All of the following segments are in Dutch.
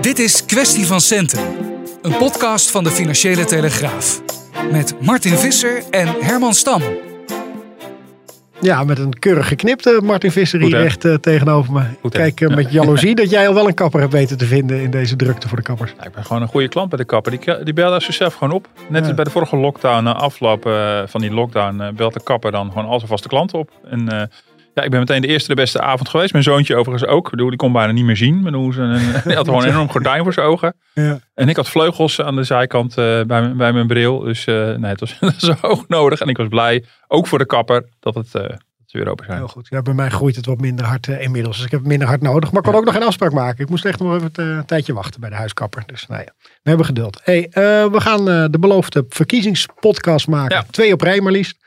Dit is Kwestie van Centen, een podcast van de Financiële Telegraaf. Met Martin Visser en Herman Stam. Ja, met een keurig geknipte Martin Visser hier echt eh, tegenover me. Goed? Kijk, eh, met jaloezie dat jij al wel een kapper hebt weten te vinden in deze drukte voor de kappers. Ja, ik ben gewoon een goede klant bij de kapper. Die, die belde zichzelf gewoon op. Net Ja. als bij de vorige lockdown, na afloop eh, van die lockdown, belt de kapper dan gewoon al zijn vaste klanten op. En eh, ja, ik ben meteen de eerste de beste avond geweest. Mijn zoontje overigens ook. Ik bedoel, die kon bijna niet meer zien. Maar ze een, hij had gewoon een enorm gordijn voor zijn ogen. Ja. En ik had vleugels aan de zijkant eh, bij, mijn- bij mijn bril. Dus eh, nee, het was zo hoog nodig. En ik was blij, ook voor de kapper, dat het eh, weer open zijn. Heel goed. Ja, bij mij groeit het wat minder hard eh, inmiddels. Dus ik heb minder hard nodig. Maar ik kon ook nog geen afspraak maken. Ik moest echt nog even eh, een tijdje wachten bij de huiskapper. Dus nou ja, we hebben geduld. Hey, eh, we gaan eh, de beloofde verkiezingspodcast maken. Ja. Twee op rij maar liefst.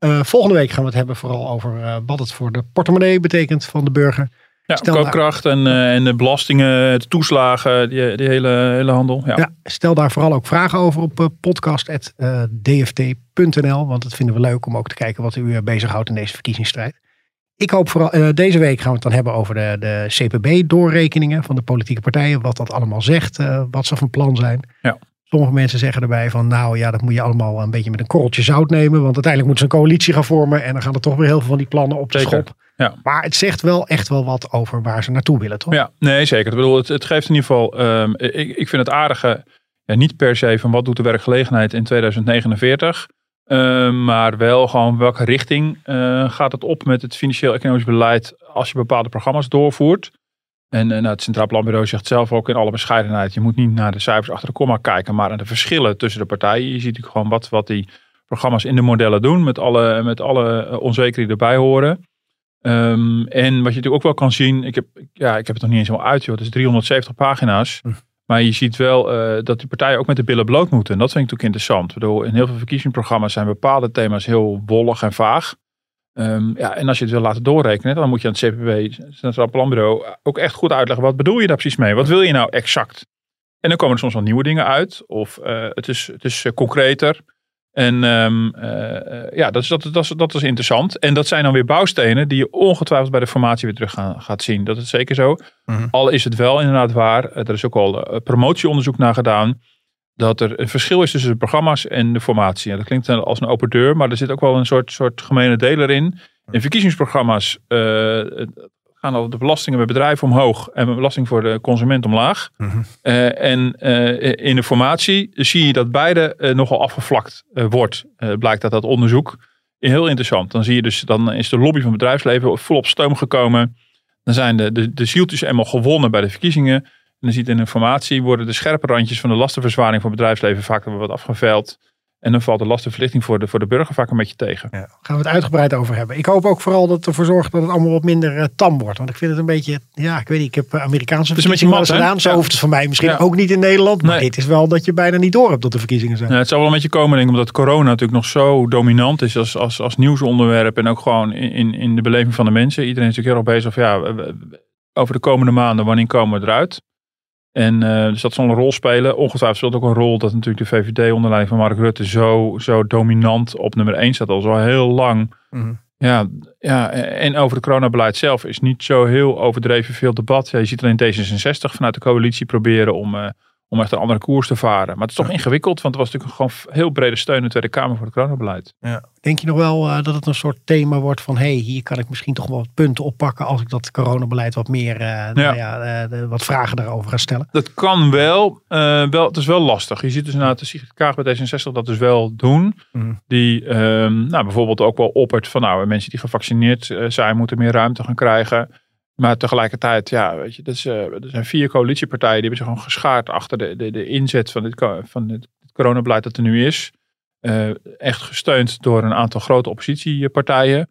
Eh, volgende week gaan we het hebben vooral over eh, wat het voor de portemonnee betekent van de burger. Ja, Stel koopkracht en, eh, en de belastingen, de toeslagen, die, die hele, hele handel. Ja. Ja, stel daar vooral ook vragen over op podcast.dft.nl. Want dat vinden we leuk om ook te kijken wat u bezighoudt in deze verkiezingsstrijd. Ik hoop vooral, deze week gaan we het dan hebben over de, de CPB-doorrekeningen van de politieke partijen. Wat dat allemaal zegt, wat ze van plan zijn. Ja. Sommige mensen zeggen erbij van nou ja, dat moet je allemaal een beetje met een korreltje zout nemen. Want uiteindelijk moeten ze een coalitie gaan vormen. En dan gaan er toch weer heel veel van die plannen op de Zeker. schop. Ja. Maar het zegt wel echt wel wat over waar ze naartoe willen, toch? Ja, nee, zeker. Ik bedoel, het, het geeft in ieder geval. ehm, ik, ik vind het aardige. Ja, niet per se van wat doet de werkgelegenheid in 2049. ehm, maar wel gewoon welke richting eh, gaat het op met het financieel-economisch beleid. als je bepaalde programma's doorvoert. En eh, nou, het Centraal Planbureau zegt zelf ook in alle bescheidenheid. je moet niet naar de cijfers achter de komma kijken. maar naar de verschillen tussen de partijen. Je ziet natuurlijk gewoon wat, wat die programma's in de modellen doen. met alle, met alle eh, onzekerheden erbij horen. Ehm, en wat je natuurlijk ook wel kan zien, ik heb, ja, ik heb het nog niet eens helemaal uit, joh. Het is 370 pagina's. Hm. Maar je ziet wel eh, dat die partijen ook met de billen bloot moeten. En dat vind ik natuurlijk interessant. Ik bedoel, in heel veel verkiezingsprogramma's zijn bepaalde thema's heel wollig en vaag. Ehm, ja, en als je het wil laten doorrekenen, dan moet je aan het CPB, het Centraal Planbureau, ook echt goed uitleggen. Wat bedoel je daar precies mee? Wat wil je nou exact? En dan komen er soms wel nieuwe dingen uit. Of eh, het is, het is eh, concreter. En ehm, eh, eh, ja, dat is, dat, dat, is, dat is interessant. En dat zijn dan weer bouwstenen die je ongetwijfeld bij de formatie weer terug gaan, gaat zien. Dat is zeker zo. Mhm. Al is het wel inderdaad waar. eh, Er is ook al eh, promotieonderzoek naar gedaan. Dat er een verschil is tussen de programma's en de formatie. Ja, dat klinkt als een open deur. Maar er zit ook wel een soort, soort gemene deler in. In verkiezingsprogramma's eh, gaan al de belastingen bij bedrijven omhoog. En de belasting voor de consument omlaag. Mhm. Eh, en eh, in de formatie zie je dat beide nogal afgevlakt wordt. Blijkt uit dat onderzoek. Heel interessant. Dan zie je dus, dan is de lobby van het bedrijfsleven volop stoom gekomen. Dan zijn de, de, de zieltjes eenmaal gewonnen bij de verkiezingen. En dan ziet in de formatie worden de scherpe randjes van de lastenverzwaring van het bedrijfsleven vaak wat afgeveld. En dan valt de lastenverlichting voor de, voor de burger vaak een beetje tegen. Ja, gaan we het uitgebreid over hebben. Ik hoop ook vooral dat het ervoor zorgt dat het allemaal wat minder eh, tam wordt. Want ik vind het een beetje, ja, ik weet niet, ik heb eh, Amerikaanse Het beetje verkiezingen wel eens gedaan. Zo Ja. hoeft het voor mij misschien Ja. ook niet in Nederland. Maar Nee. dit is wel dat je bijna niet door hebt dat de verkiezingen zijn. Ja, het zal wel een beetje komen, denk ik, omdat corona natuurlijk nog zo dominant is als, als, als nieuwsonderwerp. En ook gewoon in, in, in de beleving van de mensen. Iedereen is natuurlijk heel erg bezig van ja, over de komende maanden, wanneer komen we eruit? En eh, dus dat zal een rol spelen. Ongetwijfeld speelt ook een rol dat natuurlijk de VVD onder leiding van Mark Rutte zo, zo dominant op nummer 1 staat. Al zo heel lang. Mhm. Ja, ja, en over het coronabeleid zelf is niet zo heel overdreven veel debat. Ja, je ziet alleen D66 vanuit de coalitie proberen om, eh, om echt een andere koers te varen. Maar het is toch ingewikkeld, want er was natuurlijk gewoon heel brede steun in de Tweede Kamer voor het coronabeleid. Denk je nog wel eh, dat het een soort thema wordt van... hé, hey, hier kan ik misschien toch wel wat punten oppakken... als ik dat coronabeleid wat meer, eh, nou ja, eh, de- wat vragen daarover ga stellen? Dat kan wel, eh, wel. Het is wel lastig. Je ziet dus inderdaad de Sigrid Kaag bij D66 dat dus wel doen. Mhm. Die ehm, nou, bijvoorbeeld ook wel oppert van nou, mensen die gevaccineerd zijn moeten meer ruimte gaan krijgen. Maar tegelijkertijd, ja, weet je, dat is, eh, er zijn vier coalitiepartijen die hebben zich gewoon geschaard achter de, de, de inzet van dit, van dit coronabeleid dat er nu is. Eh, echt gesteund door een aantal grote oppositiepartijen.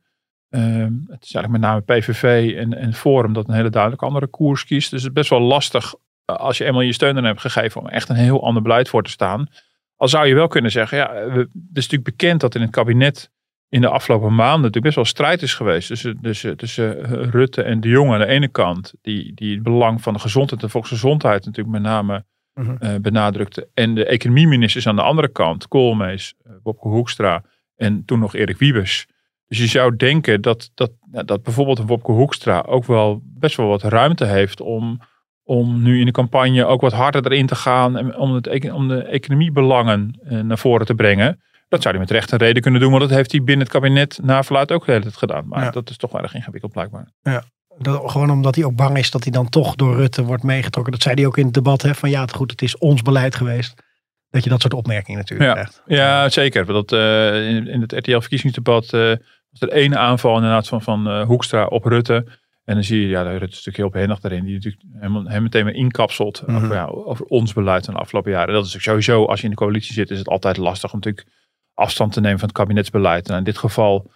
Ehm, het is eigenlijk met name PVV en, en Forum dat een hele duidelijk andere koers kiest. Dus het is best wel lastig eh, als je eenmaal je steun aan hebt gegeven om echt een heel ander beleid voor te staan. Al zou je wel kunnen zeggen, ja, het is natuurlijk bekend dat in het kabinet in de afgelopen maanden natuurlijk best wel strijd is geweest tussen, tussen, tussen eh, Rutte en de Jonge aan de ene kant, die, die het belang van de gezondheid en volksgezondheid natuurlijk met name uh, benadrukte. En de economieministers aan de andere kant, Koolmees, uh, Bobke Hoekstra en toen nog Erik Wiebes. Dus je zou denken dat, dat, dat bijvoorbeeld een Bobke Hoekstra ook wel best wel wat ruimte heeft om, om nu in de campagne ook wat harder erin te gaan en om, het, om de economiebelangen naar voren te brengen. Dat zou hij met recht en reden kunnen doen, want dat heeft hij binnen het kabinet na verluid ook de hele tijd gedaan. Maar ja. dat is toch wel erg ingewikkeld blijkbaar. Ja. Dat, gewoon omdat hij ook bang is dat hij dan toch door Rutte wordt meegetrokken. Dat zei hij ook in het debat. Hè, van ja, het, goed, het is ons beleid geweest. Dat je dat soort opmerkingen natuurlijk ja. krijgt. Ja, zeker. Dat, uh, in, in, het RTL-verkiezingsdebat uh, was er één aanval inderdaad van, van uh, Hoekstra op Rutte. En dan zie je, ja, Rutte is natuurlijk heel behendig daarin. Die natuurlijk helemaal, hem meteen weer inkapselt mm -hmm. over, ja, over, ons beleid van de afgelopen jaren. Dat is natuurlijk sowieso, als je in de coalitie zit, is het altijd lastig om natuurlijk afstand te nemen van het kabinetsbeleid. En in dit geval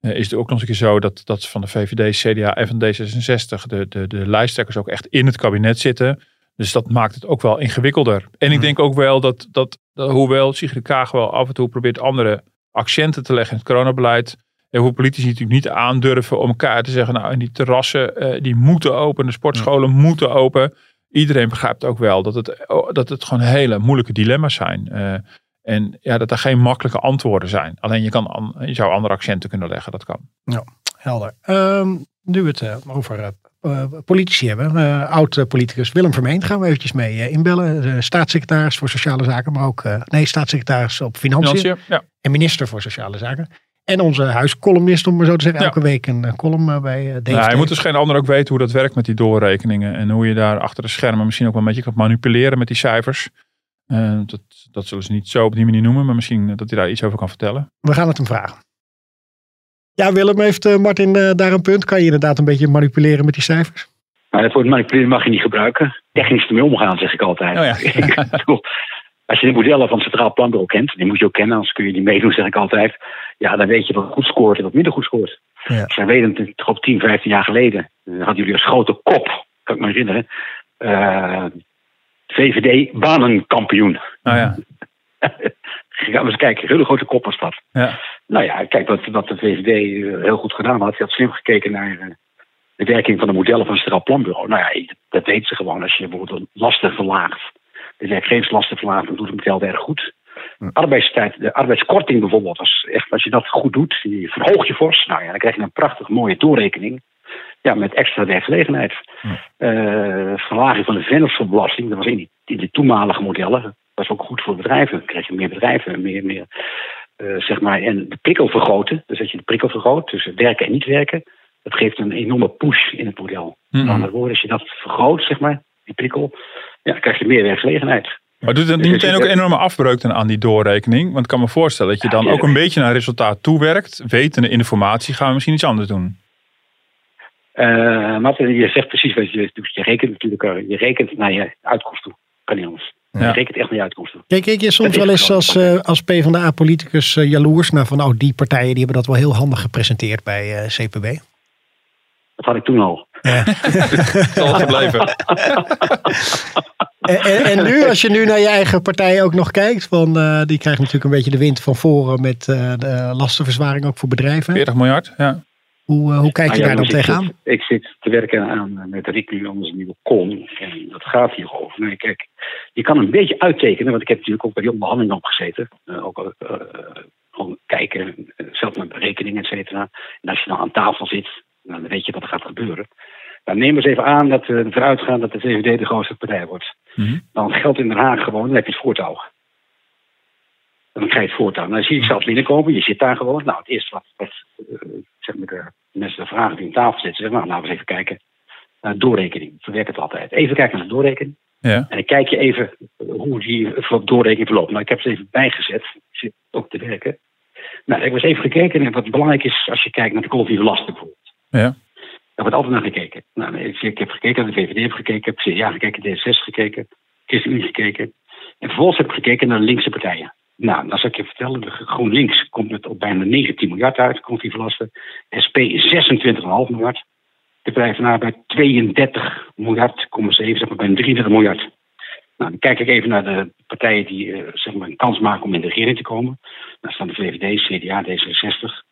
uh, is het ook nog eens een keer zo dat, dat van de VVD, CDA en van D66 de, de, de lijsttrekkers ook echt in het kabinet zitten. Dus dat maakt het ook wel ingewikkelder. En ik Mhm. denk ook wel dat, dat, dat hoewel Sigrid Kaag wel af en toe probeert andere accenten te leggen in het coronabeleid. En hoe politici natuurlijk niet aandurven om elkaar te zeggen, nou en die terrassen uh, die moeten open, de sportscholen moeten open. Iedereen begrijpt ook wel dat het, dat het gewoon hele moeilijke dilemma's zijn. Uh, en ja, dat er geen makkelijke antwoorden zijn. Alleen je, kan, je zou andere accenten kunnen leggen, dat kan. Ja, helder. Um, nu we het uh, over uh, politici hebben. Uh, Oud-politicus Willem Vermeend gaan we eventjes mee inbellen. staatssecretaris voor Sociale Zaken, maar ook... nee, staatssecretaris op Financiën. Financiën ja. En minister voor Sociale Zaken. En onze huiscolumnist, om maar zo te zeggen. Ja. Elke week een column bij DFT. Ja, je moet dus geen ander ook weten hoe dat werkt met die doorrekeningen. En hoe je daar achter de schermen misschien ook wel een beetje kan manipuleren met die cijfers. Uh, dat, dat zullen ze niet zo op die manier noemen, maar misschien dat hij daar iets over kan vertellen. We gaan het hem vragen. Ja, Willem, heeft uh, Martin uh, daar een punt? Kan je inderdaad een beetje manipuleren met die cijfers? Nou, dat woord manipuleren mag je niet gebruiken. Technisch ermee omgaan, zeg ik altijd. Oh ja. Als je de modellen van het Centraal Planbureau kent, die moet je ook kennen, anders kun je die meedoen, zeg ik altijd. Ja, dan weet je wat goed scoort en wat minder goed scoort. Ja. Wij weten toch op 10, 15 jaar geleden, hadden jullie als grote kop, kan ik me herinneren, uh, VVD banenkampioen. Oh ja. Gaan we eens kijken, hele grote kop was dat. Ja. Nou ja, kijk wat, wat de VVD heel goed gedaan had. Hij had slim gekeken naar uh, de werking van de modellen van het Centraal Planbureau. Nou ja, dat weten ze gewoon. Als je bijvoorbeeld lasten verlaagt, de werkgeverslasten verlaagt, dan doet het model erg goed. Hm. Arbeidstijd, de arbeidskorting bijvoorbeeld, was echt, als je dat goed doet, die verhoog je fors. Nou ja, dan krijg je een prachtig mooie doorrekening. Ja, met extra werkgelegenheid. Hm. Uh, verlaging van de vennootschapsbelasting, dat was in, die, in de toenmalige modellen, dat was ook goed voor bedrijven. Dan krijg je meer bedrijven, meer, meer uh, zeg maar, en de prikkel vergroten. Dus als je de prikkel vergroot tussen werken en niet werken, dat geeft een enorme push in het model. Met andere woorden, als je dat vergroot, zeg maar, die prikkel, ja, dan krijg je meer werkgelegenheid. Maar doet het niet meteen ook een enorme afbreuk aan die doorrekening? Want ik kan me voorstellen dat je dan ook een beetje naar resultaat toewerkt. Wetende informatie gaan we misschien iets anders doen. Uh, Martin, je zegt precies wat je doet. Je rekent natuurlijk uh, je rekent naar je uitkomst toe. Kan niet anders. Ja. Je rekent echt naar je uitkomst toe. Kijk, kijk je soms wel eens als, uh, als PvdA-politicus uh, jaloers naar van oh, die partijen die hebben dat wel heel handig gepresenteerd bij uh, CPB? Dat had ik toen al. Ja. al gebleven. en, en, en, nu, als je nu naar je eigen partij ook nog kijkt, van, uh, die krijgt natuurlijk een beetje de wind van voren met uh, de lastenverzwaring ook voor bedrijven. 40 miljard, ja. Hoe, uh, hoe kijk je nou, ja, daar dan tegenaan? Zit, ik zit te werken aan met Rick nu onze nieuwe kom. En dat gaat hierover. Nee, kijk, je kan een beetje uittekenen, want ik heb natuurlijk ook bij die onderhandelingen opgezeten. Uh, ook uh, gewoon kijken, zelf met berekeningen, et cetera. En als je dan aan tafel zit, dan weet je wat er gaat gebeuren. Dan neem eens even aan dat we ervan uitgaan dat de VVD de grootste partij wordt. Mm -hmm. Dan geldt in Den Haag gewoon, dan heb je het voortouw. Dan krijg je het voortouw. Dan zie je zelfs binnenkomen, je zit daar gewoon. Nou, het eerste wat, wat uh, zeg maar de mensen de vragen die aan tafel zitten, zeggen, nou, laten we eens even kijken naar doorrekening. Zo werkt het altijd. Even kijken naar de doorrekening. Ja. En dan kijk je even hoe die doorrekening verloopt. Nou, ik heb ze even bijgezet. Ik zit ook te werken. Nou, ik was even gekeken en wat belangrijk is als je kijkt naar de collectieve lasten bijvoorbeeld. Ja. Daar wordt altijd naar gekeken. Nou, ik heb gekeken naar de VVD, heb gekeken, heb CDA gekeken, D66 gekeken, ChristenUnie gekeken. En vervolgens heb ik gekeken naar de linkse partijen. Nou, dan zal ik je vertellen. De GroenLinks komt met op bijna 19 miljard uit, komt die verlasten. SP 26,5 miljard. De Partij van Arbeid 32 miljard, 7, zeg maar bijna 33 miljard. Nou, dan kijk ik even naar de partijen die uh, zeg maar een kans maken om in de regering te komen. Daar staan de VVD, CDA, D66,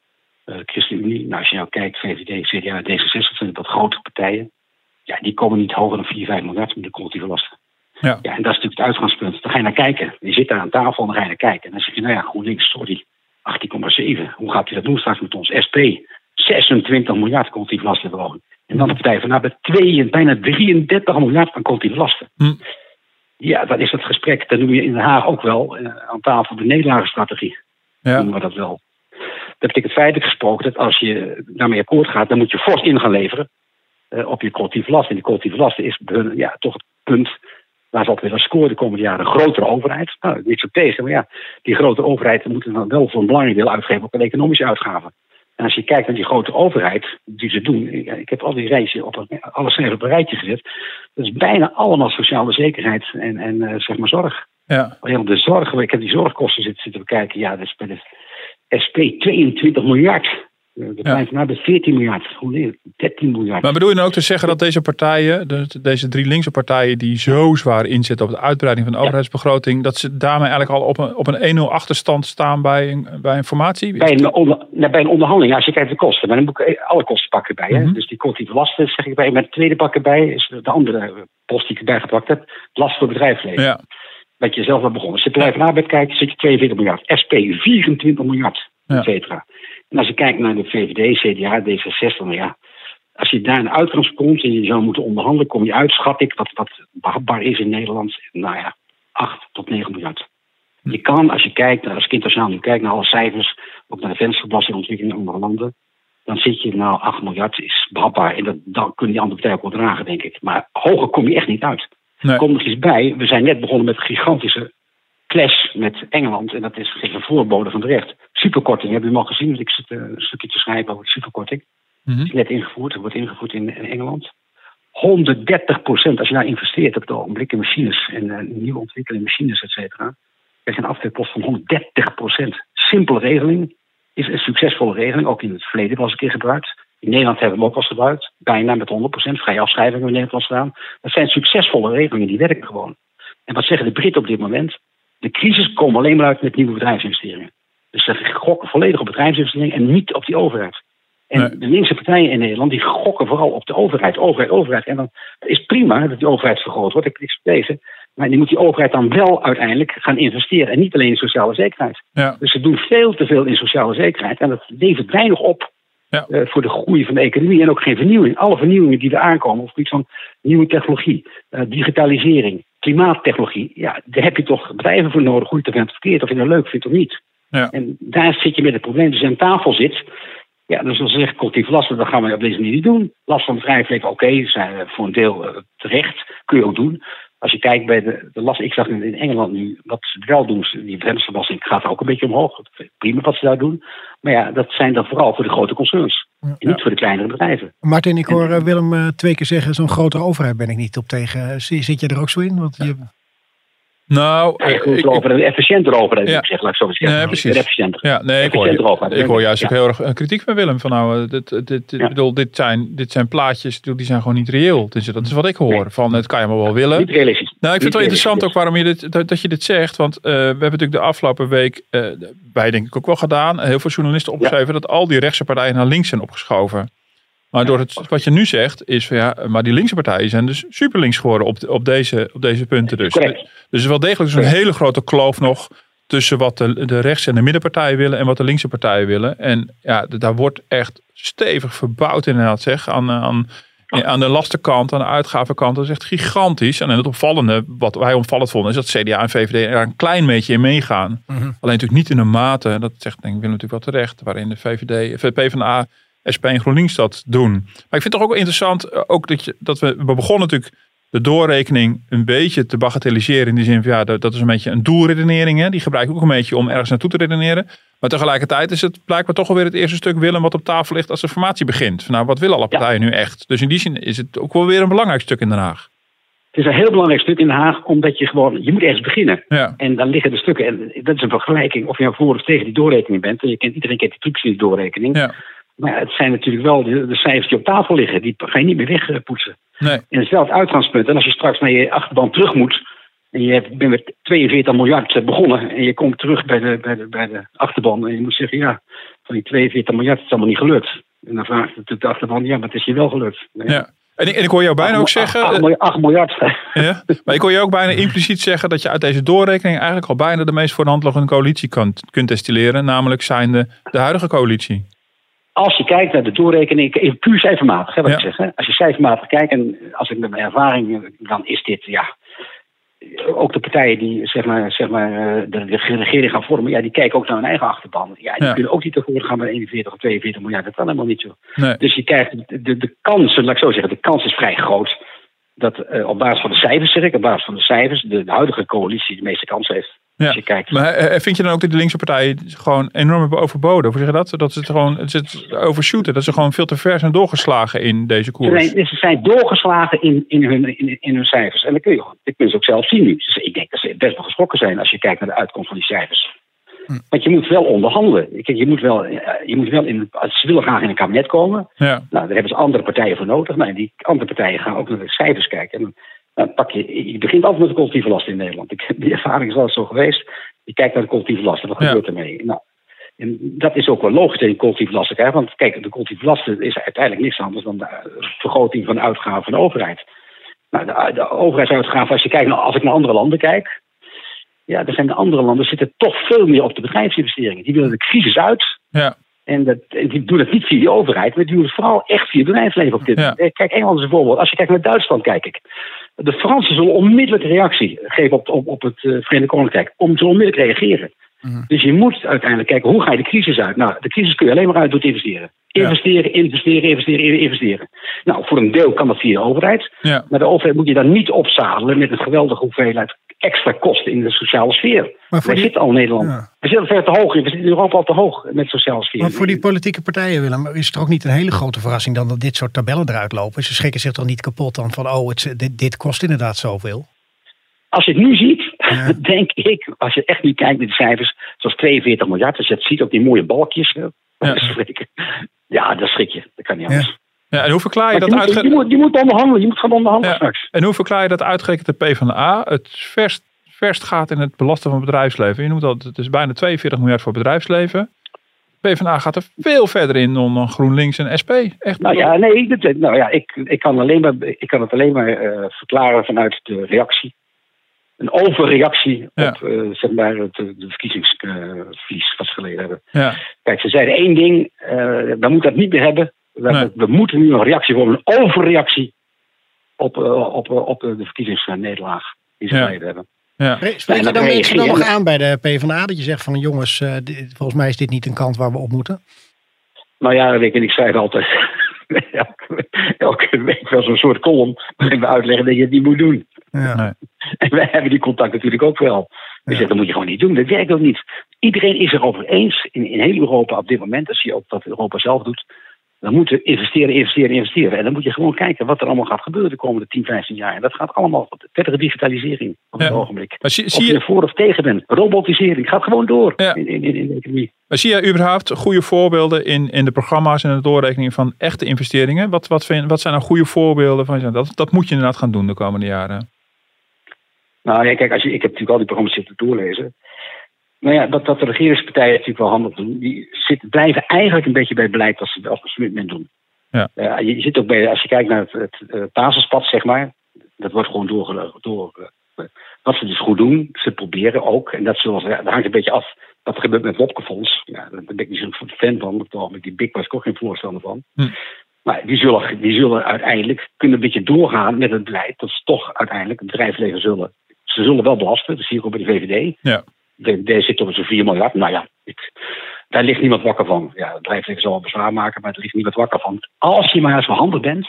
uh, ChristenUnie. Nou, als je nou kijkt, VVD, CDA, D66 zijn dat grote partijen. Ja, die komen niet hoger dan 4, 5 miljard met de collectieve lasten. Ja. ja, en dat is natuurlijk het uitgangspunt. Dan ga je naar kijken. Je zit daar aan tafel en dan ga je naar kijken. En dan zeg je, nou ja, GroenLinks, sorry, 18,7. Hoe gaat u dat doen straks met ons? SP, 26 miljard collectieve lastenverhoging. En dan de Partij van Arbeid, 2, bijna 33 miljard aan collectieve lasten. Hm. Ja, dat is het gesprek. Dat noem je in Den Haag ook wel uh, aan tafel de nederlagenstrategie. Ja. Noemen we dat wel. Dat betekent feitelijk gesproken dat als je daarmee akkoord gaat, dan moet je fors in gaan leveren uh, op je collectieve last. En die collectieve last is ja, toch het punt waar ze altijd willen scoren de komende jaren. Een grotere overheid. Nou, niet zo tegen, maar ja, die grote overheid moet dan wel voor een belangrijk deel uitgeven op een economische uitgaven. En als je kijkt naar die grote overheid, die ze doen, ik heb al die reizen op een, alles even op een rijtje gezet. Dat is bijna allemaal sociale zekerheid en, en uh, zeg maar zorg. Ja. De zorg, ik heb die zorgkosten zitten, zitten bekijken. Ja, dat is bij de SP 22 miljard. De ja. van Arbeid 14 miljard, GroenLinks 13 miljard. Maar bedoel je nou ook te zeggen dat deze partijen, deze drie linkse partijen die zo zwaar inzetten op de uitbreiding van de overheidsbegroting, dat ze daarmee eigenlijk al op een, op een 1-0 achterstand staan bij een, bij een formatie? Bij een, onder, bij een onderhandeling, als je kijkt de kosten, maar dan moet ik alle kosten pakken bij. hè? Mhm. Dus die collectieve lasten zeg ik bij. Met de tweede pakken bij is de andere post die ik erbij gepakt heb, last voor bedrijfsleven. Ja. Wat je zelf al begonnen. Als je bedrijf arbeid kijkt, zit je 42 miljard. SP 24 miljard, et cetera. En als je kijkt naar de VVD, CDA, D66, nou ja, als je daar een uitkomst komt en je zou moeten onderhandelen, kom je uit, schat ik, wat, wat behapbaar is in Nederland, nou ja, 8 tot 9 miljard. Je kan, als je kijkt, als ik internationaal nu kijk naar alle cijfers, ook naar de vensterbelastingontwikkeling in andere landen, dan zit je nou 8 miljard is behapbaar. En dat, dan kunnen die andere partijen ook wel dragen, denk ik. Maar hoger kom je echt niet uit. Nee. Kom nog eens bij, we zijn net begonnen met gigantische clash met Engeland. En dat is een voorbode van het recht. Superkorting, hebben jullie al gezien? Ik zit eh, een stukje te schrijven over de superkorting. Mm is net ingevoerd, wordt ingevoerd in, Engeland. 130 procent, als je daar investeert op het ogenblik in machines en uh, nieuwe ontwikkeling machines, et cetera, krijg je een aftrekpost van 130 procent. Simpele regeling, is een succesvolle regeling, ook in het verleden was een keer gebruikt. In Nederland hebben we hem ook al gebruikt, bijna met 100% vrije afschrijving in Nederland gedaan. Dat zijn succesvolle regelingen, die werken gewoon. En wat zeggen de Britten op dit moment? De crisis komt alleen maar uit met nieuwe bedrijfsinvesteringen. Dus ze gokken volledig op bedrijfsinvesteringen en niet op die overheid. En de linkse partijen in Nederland die gokken vooral op de overheid, overheid, overheid. En dan is prima dat die overheid vergroot wordt, ik heb niks tegen. Maar die moet die overheid dan wel uiteindelijk gaan investeren. En niet alleen in sociale zekerheid. Ja. Dus ze doen veel te veel in sociale zekerheid. En dat levert weinig op ja. uh, voor de groei van de economie. En ook geen vernieuwing. Alle vernieuwingen die er aankomen, op iets van nieuwe technologie, uh, digitalisering, klimaattechnologie. Ja, daar heb je toch bedrijven voor nodig, hoe je het verkeerd, of je het leuk vindt of niet. Ja. En daar zit je met het probleem. Dus aan tafel zit, ja, dus dan zeg ik collectief lasten, dat gaan we op deze manier niet doen. Last van bedrijfsleven, oké, okay, zijn voor een deel uh, terecht, kun je ook doen. Als je kijkt bij de, de last, ik zag in, Engeland nu, wat ze wel doen, die bremsbelasting gaat ook een beetje omhoog. Prima wat ze daar doen. Maar ja, dat zijn dan vooral voor de grote concerns. En niet voor de kleinere bedrijven. Martin, ik hoor en, Willem uh, twee keer zeggen, zo'n grotere overheid ben ik niet op tegen. Zit je er ook zo in? Want je, nou, ik, ik, over een efficiënter overheid, ja. zeg, laat ik zo zeggen. Nee, precies. Efficiënter. Ja, nee, ik hoor, ik hoor juist ook heel erg een kritiek van Willem. Van nou, eh, dit, dit, dit, bedoel, dit, zijn, dit zijn plaatjes, die zijn gewoon niet reëel. Dus dat is wat ik hoor. Van, het kan je maar wel willen. Niet realistisch. Nou, ik vind het wel interessant ook waarom je dit, dat, dat je dit zegt. Want uh, we hebben natuurlijk de afgelopen week, uh, wij denk ik ook wel gedaan, heel veel journalisten opgeschreven dat al die rechtse partijen naar links zijn opgeschoven. Maar door het, wat je nu zegt, is van ja, maar die linkse partijen zijn dus super links geworden op, op, deze, op deze punten. Dus. dus er is wel degelijk dus een hele grote kloof nog tussen wat de, de rechts- en de middenpartijen willen en wat de linkse partijen willen. En ja, daar wordt echt stevig verbouwd inderdaad zeg. Aan, aan, aan de lastenkant, aan de uitgavenkant. Dat is echt gigantisch. En het opvallende, wat wij opvallend vonden, is dat CDA en VVD er een klein beetje in meegaan. Mhm. Alleen natuurlijk niet in een mate, dat zegt denk ik Willem natuurlijk wel terecht, waarin de VVD, PvdA SP en GroenLinks dat doen. Maar ik vind het toch ook wel interessant eh, ook dat, je, dat we, we begonnen natuurlijk de doorrekening een beetje te bagatelliseren. In die zin van ja, dat, is een beetje een doelredenering. Hè? Die gebruik ik ook een beetje om ergens naartoe te redeneren. Maar tegelijkertijd is het blijkbaar toch alweer het eerste stuk willen wat op tafel ligt als de formatie begint. Van, nou, wat willen alle partijen nu echt? Dus in die zin is het ook wel weer een belangrijk stuk in Den Haag. Het is een heel belangrijk stuk in Den Haag, omdat je gewoon, je moet ergens beginnen. Ja. En dan liggen de stukken. En dat is een vergelijking of je nou voor of tegen die doorrekening bent. En je kent, iedereen kent die trucs in die doorrekening. Ja. Maar ja, het zijn natuurlijk wel de, de cijfers die op tafel liggen. Die ga je niet meer wegpoetsen. Nee. En het is wel het uitgangspunt. En als je straks naar je achterban terug moet. En je hebt- bent met 42 miljard begonnen. En je komt terug bij de, bij de, bij de achterban. En je moet zeggen, ja, van die 42 miljard is het allemaal niet gelukt. En dan vraagt de, de achterban, ja, maar het is je wel gelukt. Ja. En, ik- en ik hoor jou bijna ook zeggen, 8 eh, miljard. 8 miljard. ja, maar ik hoor je ook bijna impliciet zeggen dat je uit deze doorrekening eigenlijk al bijna de meest voor de hand liggende coalitie kan, kunt destilleren, namelijk zijn de, de huidige coalitie. Als je kijkt naar de doorrekening, even puur cijfermatig, hè, wat Ja. ik zeg. Hè? Als je cijfermatig kijkt, en als ik met mijn ervaring, eh, dan is dit, ja. Ook de partijen die zeg maar, zeg maar, eh, de, regering gaan vormen, ja, die kijken ook naar hun eigen achterban. Ja, die Ja. kunnen ook niet tevoren gaan met 41 of 42 miljard. Dat kan helemaal niet zo. Nee. Dus je krijgt de, de, kansen, laat ik zo zeggen, de kans is vrij groot. Dat eh, op basis van de cijfers, zeg ik, op basis van de cijfers, de, de huidige coalitie de meeste kans heeft. Ja. Als je kijkt. Maar eh, vind je dan ook dat de linkse partijen gewoon enorm hebben overboden? Hoe zeg je dat? Dat ze het gewoon het zit overshooten. Dat ze gewoon veel te ver zijn doorgeslagen in deze Ze koers. zijn, ze zijn doorgeslagen in, in, hun, in, in hun cijfers. En dat kun je, dat kun je ze ook zelf zien nu. Dus ik denk dat ze best wel geschrokken zijn als je kijkt naar de uitkomst van die cijfers. Want je moet wel onderhandelen. Kijk, Je moet wel, eh, je moet wel in, ze willen graag in een kabinet komen. Ja, Nou, daar hebben ze andere partijen voor nodig. Nou, en die andere partijen gaan ook naar de cijfers kijken. En dan, dan pak je, je begint altijd met de collectieve last in Nederland. Ik, die ervaring is altijd zo geweest. Je kijkt naar de collectieve lasten. Wat Ja. gebeurt ermee? Nou, en dat is ook wel logisch dat je collectieve lasten krijgt. Want kijk, de collectieve lasten is uiteindelijk niks anders dan de eh, vergroting van de uitgaven van de overheid. Nou, de, de overheidsuitgaven, als je kijkt naar, als ik naar andere landen kijk. Ja, er zijn de andere landen zitten toch veel meer op de bedrijfsinvesteringen. Die willen de crisis uit. ja, En, dat, en die doen het niet via de overheid, maar die doen het vooral echt via het bedrijfsleven op dit Ja. Kijk, Engeland is een voorbeeld. Als je kijkt naar Duitsland, kijk ik. De Fransen zullen onmiddellijk reactie geven op, op, op het eh, Verenigd Koninkrijk. Om te onmiddellijk reageren. Dus je moet uiteindelijk kijken, hoe ga je de crisis uit? Nou, de crisis kun je alleen maar uit door te investeren. Ja. Investeren, investeren, investeren, investeren. Nou, voor een deel kan dat via de overheid. ja. Maar de overheid moet je dan niet opzadelen met een geweldige hoeveelheid extra kosten in de sociale sfeer. Maar Wij die- zitten al in Nederland. Ja. We zitten ver te hoog in. We zitten in Europa al te hoog met sociale sfeer. Want voor die politieke partijen, Willem, is het toch ook niet een hele grote verrassing dan dat dit soort tabellen eruit lopen? Ze schrikken zich toch niet kapot dan van, oh, het, dit, dit kost inderdaad zoveel. Als je het nu ziet, Ja. denk ik, als je echt nu kijkt naar de cijfers, zoals 42 miljard, als je het ziet op die mooie balkjes, hè, Ja. ja. ja, dat schrik je. Dat kan niet anders. ja. En hoe verklaar je dat moet, je, moet, je moet onderhandelen, je moet gaan onderhandelen Ja. straks. En hoe verklaar je dat uitgerekend de PvdA het verst, verst gaat in het belasten van het bedrijfsleven? Je noemt dat het is bijna 42 miljard voor het bedrijfsleven. PvdA gaat er veel verder in dan dan GroenLinks en SP. Echt. Nou ja, nee, dat, nou ja, ik, ik, kan alleen maar, ik kan het alleen maar eh, verklaren vanuit de reactie. Een overreactie Ja. op eh, zeg maar, het, de verkiezingsverlies wat ze geleden hebben. Ja, Kijk, ze zeiden één ding, eh, we moeten dat niet meer hebben. We, Nee. we moeten nu een reactie vormen, een overreactie op, eh, op, eh, op de verkiezingsnederlaag die ze Ja. geleden hebben. ja. Spreek je dat dan mensen dan nog aan bij de PvdA dat je zegt van jongens, eh, dit- volgens mij is dit niet een kant waar we op moeten? Nou ja, Rick en ik schrijf altijd elke, elke week wel zo'n soort column waarin we uitleggen dat je het niet moet doen. Ja. Nee. En wij hebben die contact natuurlijk ook wel. We Ja. zeggen, dat moet je gewoon niet doen. Dat werkt ook niet. Iedereen is erover eens, in, in heel Europa op dit moment, als je ook wat Europa zelf doet, dan moeten we investeren, investeren, investeren. En dan moet je gewoon kijken wat er allemaal gaat gebeuren de komende 10, 15 jaar. En dat gaat allemaal verdere digitalisering op het Ja. ogenblik. Maar zie, Of zie, je je, er voor of tegen bent. Robotisering gaat gewoon door Ja. in, in, in de economie. maar zie je überhaupt goede voorbeelden in, in de programma's en de doorrekening van echte investeringen? Wat, wat, vind, wat zijn nou goede voorbeelden van dat, dat moet je inderdaad gaan doen de komende jaren? Nou ja, kijk, als je, ik heb natuurlijk al die programma's zitten doorlezen. Nou ja, dat, dat de regeringspartijen natuurlijk wel handig doen. Die zitten, blijven eigenlijk een beetje bij het beleid als ze op een moment doen. Ja. Eh, je, je zit ook bij, als je kijkt naar het, het, basispad, zeg maar. Dat wordt gewoon door, door eh, wat ze dus goed doen. Ze proberen ook. En dat, zullen, ze- dat hangt een beetje af wat er gebeurt met Wopkefonds. Ja, daar ben ik niet zo'n fan van. Ogenblik, die Big was ik ook geen voorstander van. Hm. Maar die zullen, die zullen uiteindelijk kunnen een beetje doorgaan met het beleid. Dat ze toch uiteindelijk het bedrijfsleven zullen. Ze zullen wel belasten. Dat zie ik ook bij de VVD. Ja. De VVD zit op zo'n 4 miljard. Nou ja, ik, daar ligt niemand wakker van. Ja, het bedrijfsleven zal wel bezwaar maken, maar er ligt niemand wakker van. Als je maar eens handig bent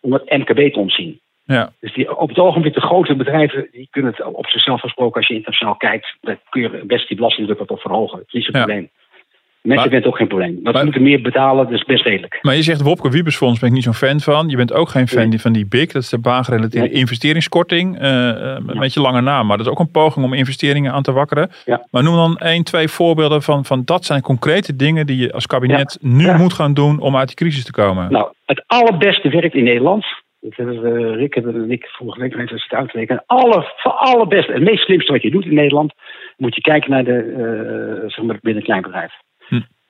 om het MKB te ontzien. Ja, Dus die, op het ogenblik de grote bedrijven, die kunnen het op zichzelf gesproken, als je internationaal kijkt, dan kun je best die belastingdruk wat op verhogen. Het is Ja. probleem. Mensen vinden het ook geen probleem. Maar, ze moeten meer betalen, dat is best redelijk. Maar je zegt Wopke Wiebesfonds ben ik niet zo'n fan van. Je bent ook geen fan Nee. van die BIC. Dat is de baangerelateerde Nee. investeringskorting. eh, eh, met een Ja. beetje lange naam. Maar dat is ook een poging om investeringen aan te wakkeren. Ja. Maar noem dan één, twee voorbeelden van, van dat zijn concrete dingen die je als kabinet nu moet gaan doen om uit die crisis te komen. Nou, het allerbeste werkt in Nederland. Dat hebben we, Rick en ik vorige week nog even zitten uitrekenen. Het aller, voor allerbeste, het meest slimste wat je doet in Nederland, moet je kijken naar de, eh, zeg maar binnen een klein bedrijf. Hm.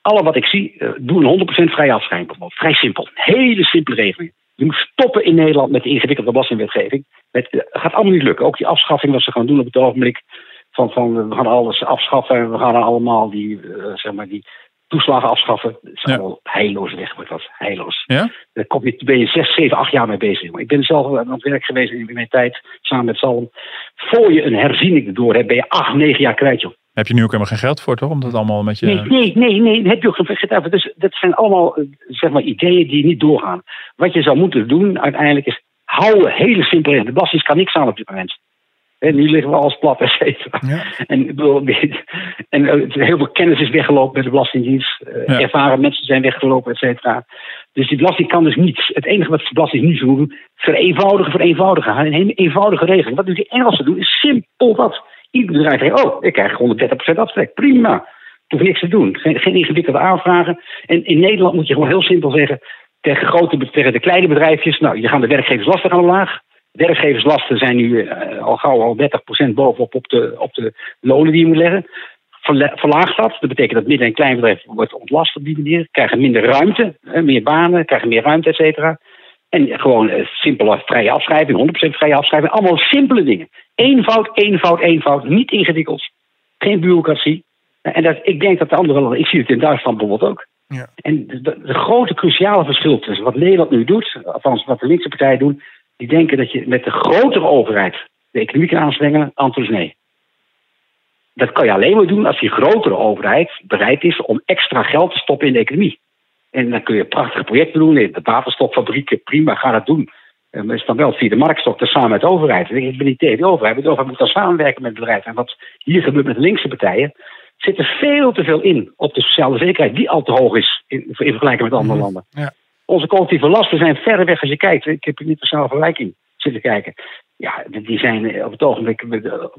Alle wat ik zie, eh, doen 100% vrije afschrijving bijvoorbeeld. Vrij simpel. Hele simpele regeling. Je moet stoppen in Nederland met de ingewikkelde belastingwetgeving. Het eh, gaat allemaal niet lukken. Ook die afschaffing wat ze gaan doen op het ogenblik. Van, van eh, we gaan alles afschaffen en we gaan allemaal die, zeg maar die toeslagen afschaffen. Dat is Ja. allemaal heilloos weg, wordt dat. Heilloos. Ja? Daar kom je, ben je zes, zeven, acht jaar mee bezig. Ik ben zelf aan het werk geweest in mijn tijd, samen met Salm. Voor je een herziening erdoor hebt, ben je acht, negen jaar kwijt, joh. Heb je nu ook helemaal geen geld voor, toch? Om dat allemaal met je... Nee, nee, nee, nee, heb je ook geen gedaan. Dus dat zijn allemaal eh, zeg maar, ideeën die niet doorgaan. Wat je zou moeten doen uiteindelijk is houden hele simpele in. De belasting kan niks aan op dit moment. Hè, nu liggen we alles plat, et cetera. Ja. En, bedoel, en eh, heel veel kennis is weggelopen bij de Belastingdienst. Eh, Ja. Ervaren mensen zijn weggelopen, et cetera. Dus die belasting kan dus niets. Het enige wat de belasting nu zou doen, vereenvoudigen, vereenvoudigen. Een hele eenvoudige regeling. Wat nu die Engelsen doen, is simpel wat. Ieder bedrijf zegt, oh, ik krijg 130% aftrek. Prima. Ik hoef niks te doen. Geen, geen ingewikkelde aanvragen. En in Nederland moet je gewoon heel simpel zeggen, tegen, grote, tegen de kleine bedrijfjes, nou, je gaan de werkgeverslasten gaan omlaag. Werkgeverslasten zijn nu eh, al gauw al 30% bovenop op de, op de lonen die je moet leggen. Verla- Verlaagt dat. Dat betekent dat midden- en kleinbedrijf wordt ontlast op die manier. Krijgen minder ruimte, hè, meer banen, krijgen meer ruimte, et cetera. En gewoon eh, simpele vrije afschrijving, 100% vrije afschrijving. Allemaal simpele dingen. Eenvoud, eenvoud, eenvoud. Niet ingewikkeld. Geen bureaucratie. En dat, ik denk dat de andere landen, ik zie het in Duitsland bijvoorbeeld ook. Ja. En de, grote cruciale verschil tussen wat Nederland nu doet, althans wat de linkse partijen doen, die denken dat je met de grotere overheid de economie kan aanswengelen. Antwoord is nee. Dat kan je alleen maar doen als die grotere overheid bereid is om extra geld te stoppen in de economie. En dan kun je prachtige projecten doen, de waterstoffabrieken, prima, ga dat doen. Eh, Maar is dan wel via de marktstok samen met de overheid. Ik ben niet tegen de overheid, maar de overheid moet dan samenwerken met bedrijven. En wat hier gebeurt met de linkse partijen, zit er veel te veel in op de sociale zekerheid, die al te hoog is in, in vergelijking met andere landen. Ja. Onze collectieve lasten zijn verder weg als je kijkt. Ik heb een internationale vergelijking zitten kijken. Ja, die zijn op het ogenblik,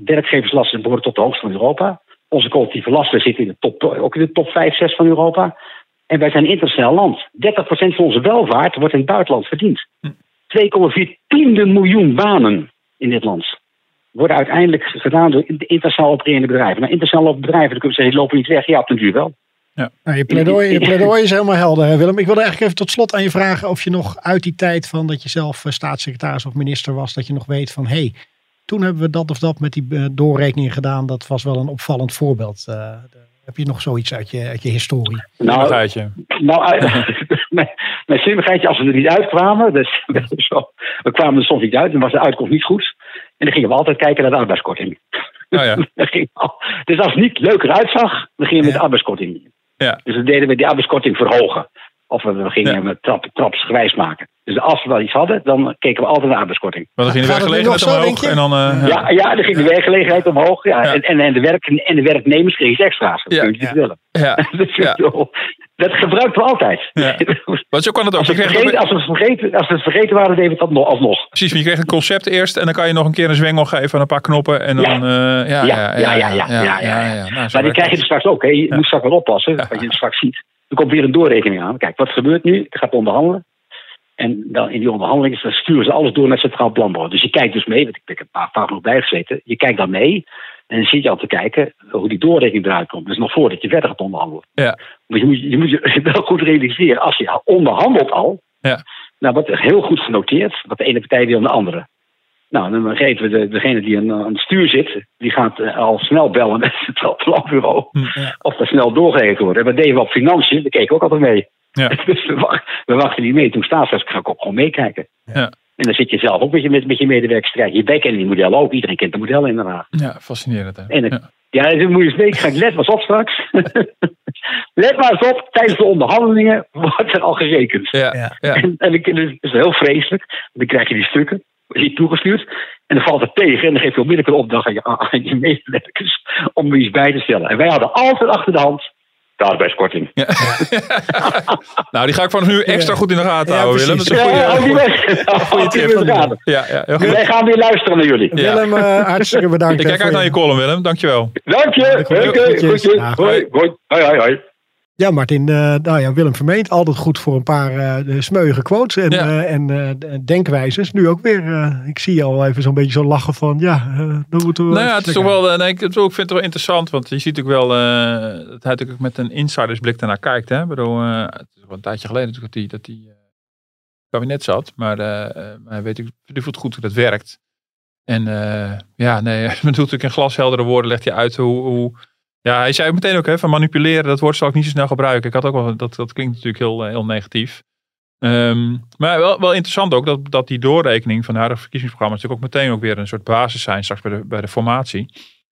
werkgeverslasten behoren tot de hoogste van Europa. Onze collectieve lasten zitten in de top, ook in de top 5, 6 van Europa. En wij zijn een internationaal land. 30% van onze welvaart wordt in het buitenland verdiend. 2,4 tiende miljoen banen in dit land worden uiteindelijk gedaan door internationaal opererende bedrijven. Nou, internationaal bedrijven, dan kun je zeggen, die lopen niet weg. Ja, op den duur wel. Nou, je, pleidooi, je pleidooi is helemaal helder, hè, Willem. Ik wilde eigenlijk even tot slot aan je vragen of je nog uit die tijd van dat je zelf eh, staatssecretaris of minister was, dat je nog weet van hé, hey, toen hebben we dat of dat met die eh, doorrekeningen gedaan. Dat was wel een opvallend voorbeeld. Eh, de- heb je nog zoiets uit je, uit je historie? Nou, nou eh, mijn, mijn slimmigheidje, als we er niet uitkwamen, dus, zo, we kwamen er soms niet uit, dan was de uitkomst niet goed. En dan gingen we altijd kijken naar de arbeidskorting. Nou ja. Dus als het niet leuker uitzag, dan gingen we met de arbeidskorting. Ja. Dus dan deden we die arbeidskorting verhogen. Of we, gingen ja. hem trap, maken. Dus als we wel iets hadden, dan keken we altijd naar arbeidskorting. Maar dan ging de werkgelegenheid omhoog. En dan, eh, ja, ja, dan ging de werkgelegenheid omhoog. Ja. En, en, en, de werk, en de werknemers kregen iets extra's. Dat ja. kun je niet willen. Ja. dat, gebruiken we altijd. Ja. Want zo kan het ook. Als we, het vergeten, als, we het vergeten, we het waren, deden we dat nog, alsnog. Precies, maar je kreeg een concept eerst en dan kan je nog een keer een zwengel geven aan een paar knoppen. En dan, ja. Eh, ja, ja, ja, ja. ja, Maar die krijg je dus straks ook. Hè. Je moet straks wel oppassen, wat je het straks ziet. Er komt weer een doorrekening aan. Kijk, wat gebeurt nu? Je gaat onderhandelen. En dan in die onderhandelingen dan sturen ze alles door naar het Centraal Planbureau. Dus je kijkt dus mee, want ik heb een paar vaak nog bijgezeten. Je kijkt dan mee en dan zit je al te kijken hoe die doorrekening eruit komt. Dus nog voordat je verder gaat onderhandelen. Ja. Maar je moet je, moet je wel goed realiseren, als je onderhandelt al, Ja. nou wordt er heel goed genoteerd wat de ene partij wil aan de andere. Nou, dan geven we de, degene die aan, aan het stuur zit, die gaat eh, al snel bellen met het Planbureau. Hm. Ja. Of dat snel doorgegeven wordt. En wat deden we op financiën? Daar keken we ook altijd mee. Ja. Dus we, wacht- we wachten niet mee. Toen staatsrecht ga ik ook gewoon meekijken. Ja. En dan zit je zelf ook met je, met, met je medewerkers te kijken. Wij kennen die modellen ook. Iedereen kent de modellen in Den Haag. Ja, fascinerend. Hè? En het- Ja. Ja, dan moet je eens mee. Ga ik let maar eens op straks. let maar eens op. Tijdens de onderhandelingen wordt er al gerekend. Ja, Ja. ja. En, en ik- dat is heel vreselijk. Dan krijg je die stukken. Je toegestuurd. En dan valt het tegen. En dan geef je onmiddellijk een opdracht aan je, aan je medewerkers. Om er iets bij te stellen. En wij hadden altijd achter de hand. De arbeidskorting. Ja. nou, die ga ik vanaf nu extra goed in de gaten Ja, houden, Willem. Dat is een Ja, goede, tip. Ja, ja, goed. Wij gaan weer luisteren naar jullie. Ja. Willem, eh, hartstikke bedankt. Ik eh, kijk uit naar je column, Willem. Dankjewel. Dank je. Oké. Ja. Hoi, hoi. Hoi, hoi, hoi. Ja, Martin, eh, nou ja, Willem Vermeend, altijd goed voor een paar de smeuïge quotes en, Ja. eh, en denkwijzes. Nu ook weer, ik zie je al even zo'n beetje zo lachen van, ja, dan moeten we... Nou ja, het is toch wel, nee, ik, ik vind het wel interessant, want je ziet natuurlijk wel dat hij natuurlijk met een insidersblik daarnaar kijkt. Hè? Ik bedoel, het is wel een tijdje geleden natuurlijk dat hij, dat het kabinet zat, maar maar hij weet hij voelt goed hoe dat werkt. En ja, nee, bedoelt natuurlijk in glasheldere woorden legt hij uit hoe, hoe ja, hij zei meteen ook hè, van manipuleren, dat woord zal ik niet zo snel gebruiken. Ik had ook wel, dat, dat klinkt natuurlijk heel, eh, heel negatief. Ehm, maar wel, wel interessant ook dat, dat die doorrekening van de huidige verkiezingsprogramma's natuurlijk ook meteen ook weer een soort basis zijn straks bij de, bij de formatie.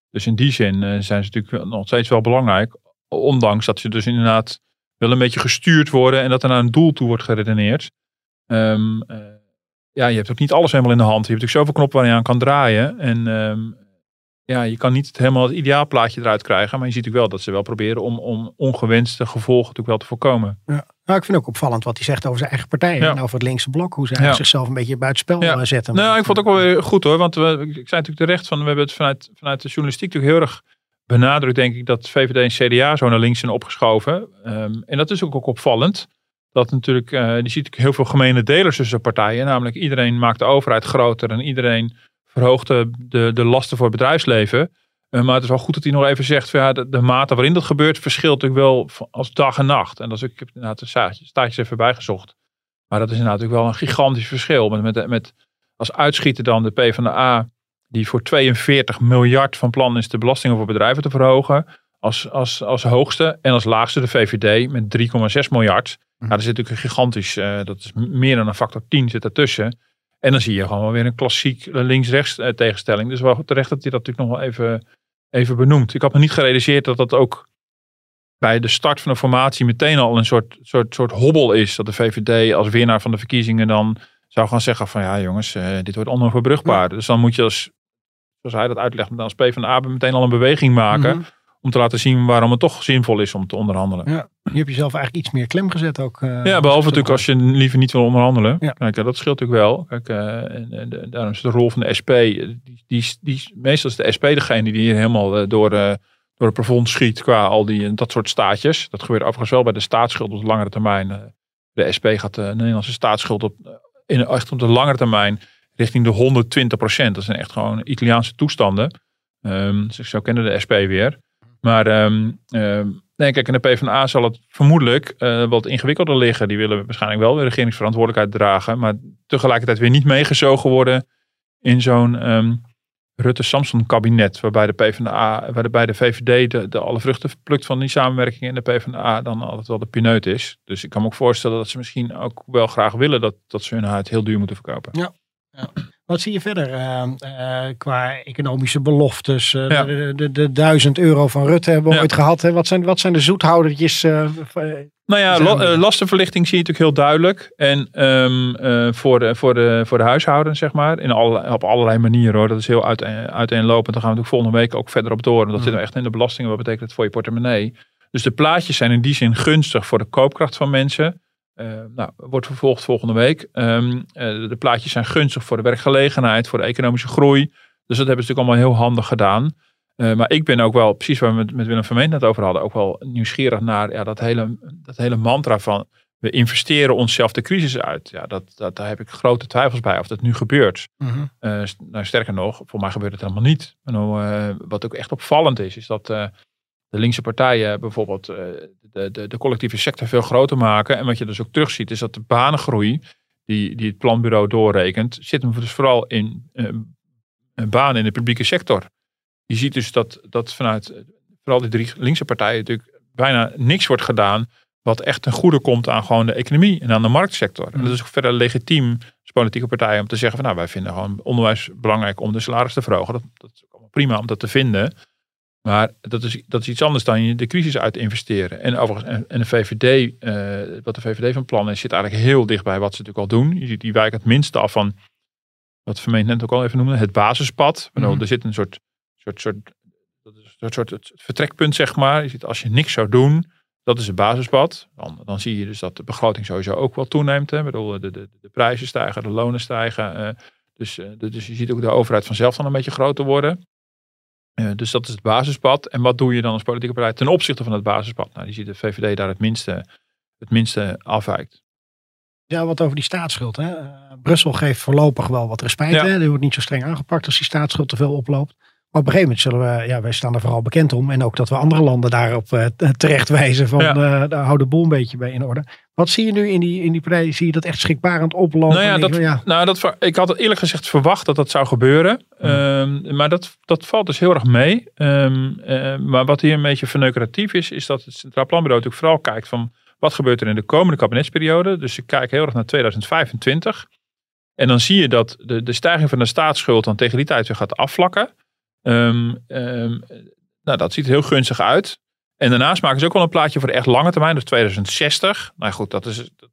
Dus in die zin eh, zijn ze natuurlijk nog steeds wel belangrijk. Ondanks dat ze dus inderdaad wel een beetje gestuurd worden en dat er naar een doel toe wordt geredeneerd. Ehm, eh, ja, je hebt ook niet alles helemaal in de hand. Je hebt natuurlijk zoveel knoppen waar je aan kan draaien. En ehm, ja, je kan niet het helemaal het ideaalplaatje eruit krijgen. Maar je ziet natuurlijk wel dat ze wel proberen om, om ongewenste gevolgen natuurlijk wel te voorkomen. Ja. Nou, ik vind ook opvallend wat hij zegt over zijn eigen partij Ja. en over het linkse blok, hoe ze Ja. zichzelf een beetje buitenspel Ja. eh, zetten. Nou, ik vond het ook wel weer goed hoor. Want we, ik zei natuurlijk terecht van, we hebben het vanuit, vanuit de journalistiek natuurlijk heel erg benadrukt, denk ik, dat VVD en CDA zo naar links zijn opgeschoven. Ehm, en dat is ook, ook opvallend. Dat natuurlijk, eh je ziet heel veel gemene delers tussen partijen. Namelijk iedereen maakt de overheid groter en iedereen verhoogt de, de, lasten voor het bedrijfsleven. Eh, maar het is wel goed dat hij nog even zegt, van, ja, de, de mate waarin dat gebeurt verschilt natuurlijk wel als dag en nacht. En dat is, ook- ik heb inderdaad de staartjes, staartjes even bijgezocht. Maar dat is inderdaad natuurlijk wel een gigantisch verschil. Met, met, met als uitschieter dan de PvdA, die voor 42 miljard van plan is de belastingen voor bedrijven te verhogen. Als, als, als hoogste en als laagste de VVD met 3,6 miljard. Mhm. Nou, er zit natuurlijk een gigantisch, eh, dat is meer dan een factor 10 zit ertussen. En dan zie je gewoon weer een klassiek links-rechts eh, tegenstelling. Dus wel terecht dat hij dat natuurlijk nog wel even, even benoemt. Ik had me niet gerealiseerd dat dat ook bij de start van de formatie meteen al een soort, soort, soort hobbel is. Dat de VVD als winnaar van de verkiezingen dan zou gaan zeggen van ja jongens, eh, dit wordt onoverbrugbaar. Dus dan moet je als, zoals hij dat uitlegt, dan als PvdA meteen al een beweging maken. Mhm. Om te laten zien waarom het toch zinvol is om te onderhandelen. Ja. Je hebt jezelf eigenlijk iets meer klem gezet ook. eh, Ja, behalve natuurlijk als je liever niet wil onderhandelen. Ja. Kijk, eh, dat scheelt natuurlijk wel. Kijk, eh, en, en, daarom is de rol van de SP, die, die, die, meestal is de SP degene die hier helemaal door, door het plafond schiet qua al die, dat soort staatjes. Dat gebeurt overigens wel bij de staatsschuld op de langere termijn. De SP gaat de Nederlandse staatsschuld op, in, echt op de langere termijn richting de 120 procent. Dat zijn echt gewoon Italiaanse toestanden. Ehm, dus zo kennen de SP weer. Maar ehm, ehm, nee, kijk, in de PvdA zal het vermoedelijk eh, wat ingewikkelder liggen. Die willen waarschijnlijk wel weer regeringsverantwoordelijkheid dragen. Maar tegelijkertijd weer niet meegezogen worden in zo'n ehm, Rutte-Samson kabinet. Waarbij de PvdA, waarbij de VVD de, de alle vruchten plukt van die samenwerking. En de PvdA dan altijd wel de pineut is. Dus ik kan me ook voorstellen dat ze misschien ook wel graag willen dat, dat ze hun huid heel duur moeten verkopen. Wat zie je verder eh, eh, qua economische beloftes? eh, Ja. de, de, de duizend euro van Rutte hebben we Ja. ooit gehad. Hè? Wat, zijn, wat zijn de zoethoudertjes? Nou ja, lastenverlichting zie je natuurlijk heel duidelijk. En ehm, eh, voor, de, voor, de, voor de huishouden, zeg maar. In alle, op allerlei manieren hoor. Dat is heel uiteen, uiteenlopend. Daar gaan we natuurlijk volgende week ook verder op door. En dat Mhm. zit nou echt in de belastingen. Wat betekent het voor je portemonnee? Dus de plaatjes zijn in die zin gunstig voor de koopkracht van mensen. Eh, nou, wordt vervolgd volgende week. Ehm, eh, de plaatjes zijn gunstig voor de werkgelegenheid, voor de economische groei. Dus dat hebben ze natuurlijk allemaal heel handig gedaan. Eh, maar ik ben ook wel, precies waar we met, met Willem Vermeend net over hadden, ook wel nieuwsgierig naar ja, dat, hele, dat hele mantra van we investeren onszelf de crisis uit. Ja, dat, dat, daar heb ik grote twijfels bij of dat nu gebeurt. Mhm. Nou, sterker nog, voor mij gebeurt het helemaal niet. En nou, eh, wat ook echt opvallend is, is dat de linkse partijen bijvoorbeeld eh, de, de, de collectieve sector veel groter maken. En wat je dus ook terugziet, is dat de banengroei, die, die het planbureau doorrekent, zit hem dus vooral in eh, banen in de publieke sector. Je ziet dus dat, dat vanuit vooral die drie linkse partijen natuurlijk bijna niks wordt gedaan wat echt ten goede komt aan gewoon de economie en aan de marktsector. En dat is ook verder legitiem als politieke partij om te zeggen van nou wij vinden gewoon onderwijs belangrijk om de salaris te verhogen. Dat, dat is prima om dat te vinden. Maar dat is, dat is iets anders dan je de crisis uit investeren. En overigens, en, de VVD, eh, wat de VVD van plan is, zit eigenlijk heel dichtbij wat ze natuurlijk al doen. Je ziet die wijken het minste af van, wat Vermeend net ook al even noemde, het basispad. Mhm. Er zit een soort, soort, soort, dat is een soort, het vertrekpunt, zeg maar. Je ziet, als je niks zou doen, Dat is het basispad. Dan, dan zie je dus dat de begroting sowieso ook wel toeneemt. Hè. Ik bedoel, de, de, de prijzen stijgen, de lonen stijgen. eh, dus, eh, dus je ziet ook de overheid vanzelf dan een beetje groter worden. Eh, dus dat is het basispad. En wat doe je dan als politieke partij ten opzichte van het basispad? Nou, die ziet de VVD daar het minste, het minste afwijkt. Ja, wat over die staatsschuld. Hè? Eh, Brussel geeft voorlopig wel wat respijt. Ja. Hè? Die wordt niet zo streng aangepakt als die staatsschuld te veel oploopt. Maar op een gegeven moment zullen we, ja, wij staan er vooral bekend om. En ook dat we andere landen daarop eh, terecht wijzen van Ja. daar hou de boel een beetje bij in orde. Wat zie je nu in die, in die partij? Zie je dat echt schrikbarend oplopen? Nou ja, dat, ja, nou, dat, ik had eerlijk gezegd verwacht dat dat zou gebeuren. Ehm, maar dat, dat valt dus heel erg mee. Ehm, eh, maar wat hier een beetje verneukeratief is, is dat het Centraal Planbureau natuurlijk vooral kijkt van wat gebeurt er in de komende kabinetsperiode. Dus ze kijken heel erg naar 2025. En dan zie je dat de, de stijging van de staatsschuld dan tegen die tijd weer gaat afvlakken. Ehm, nou, dat ziet er heel gunstig uit. En daarnaast maken ze ook wel een plaatje voor de echt lange termijn, dus 2060. Nou goed, dat is, dat-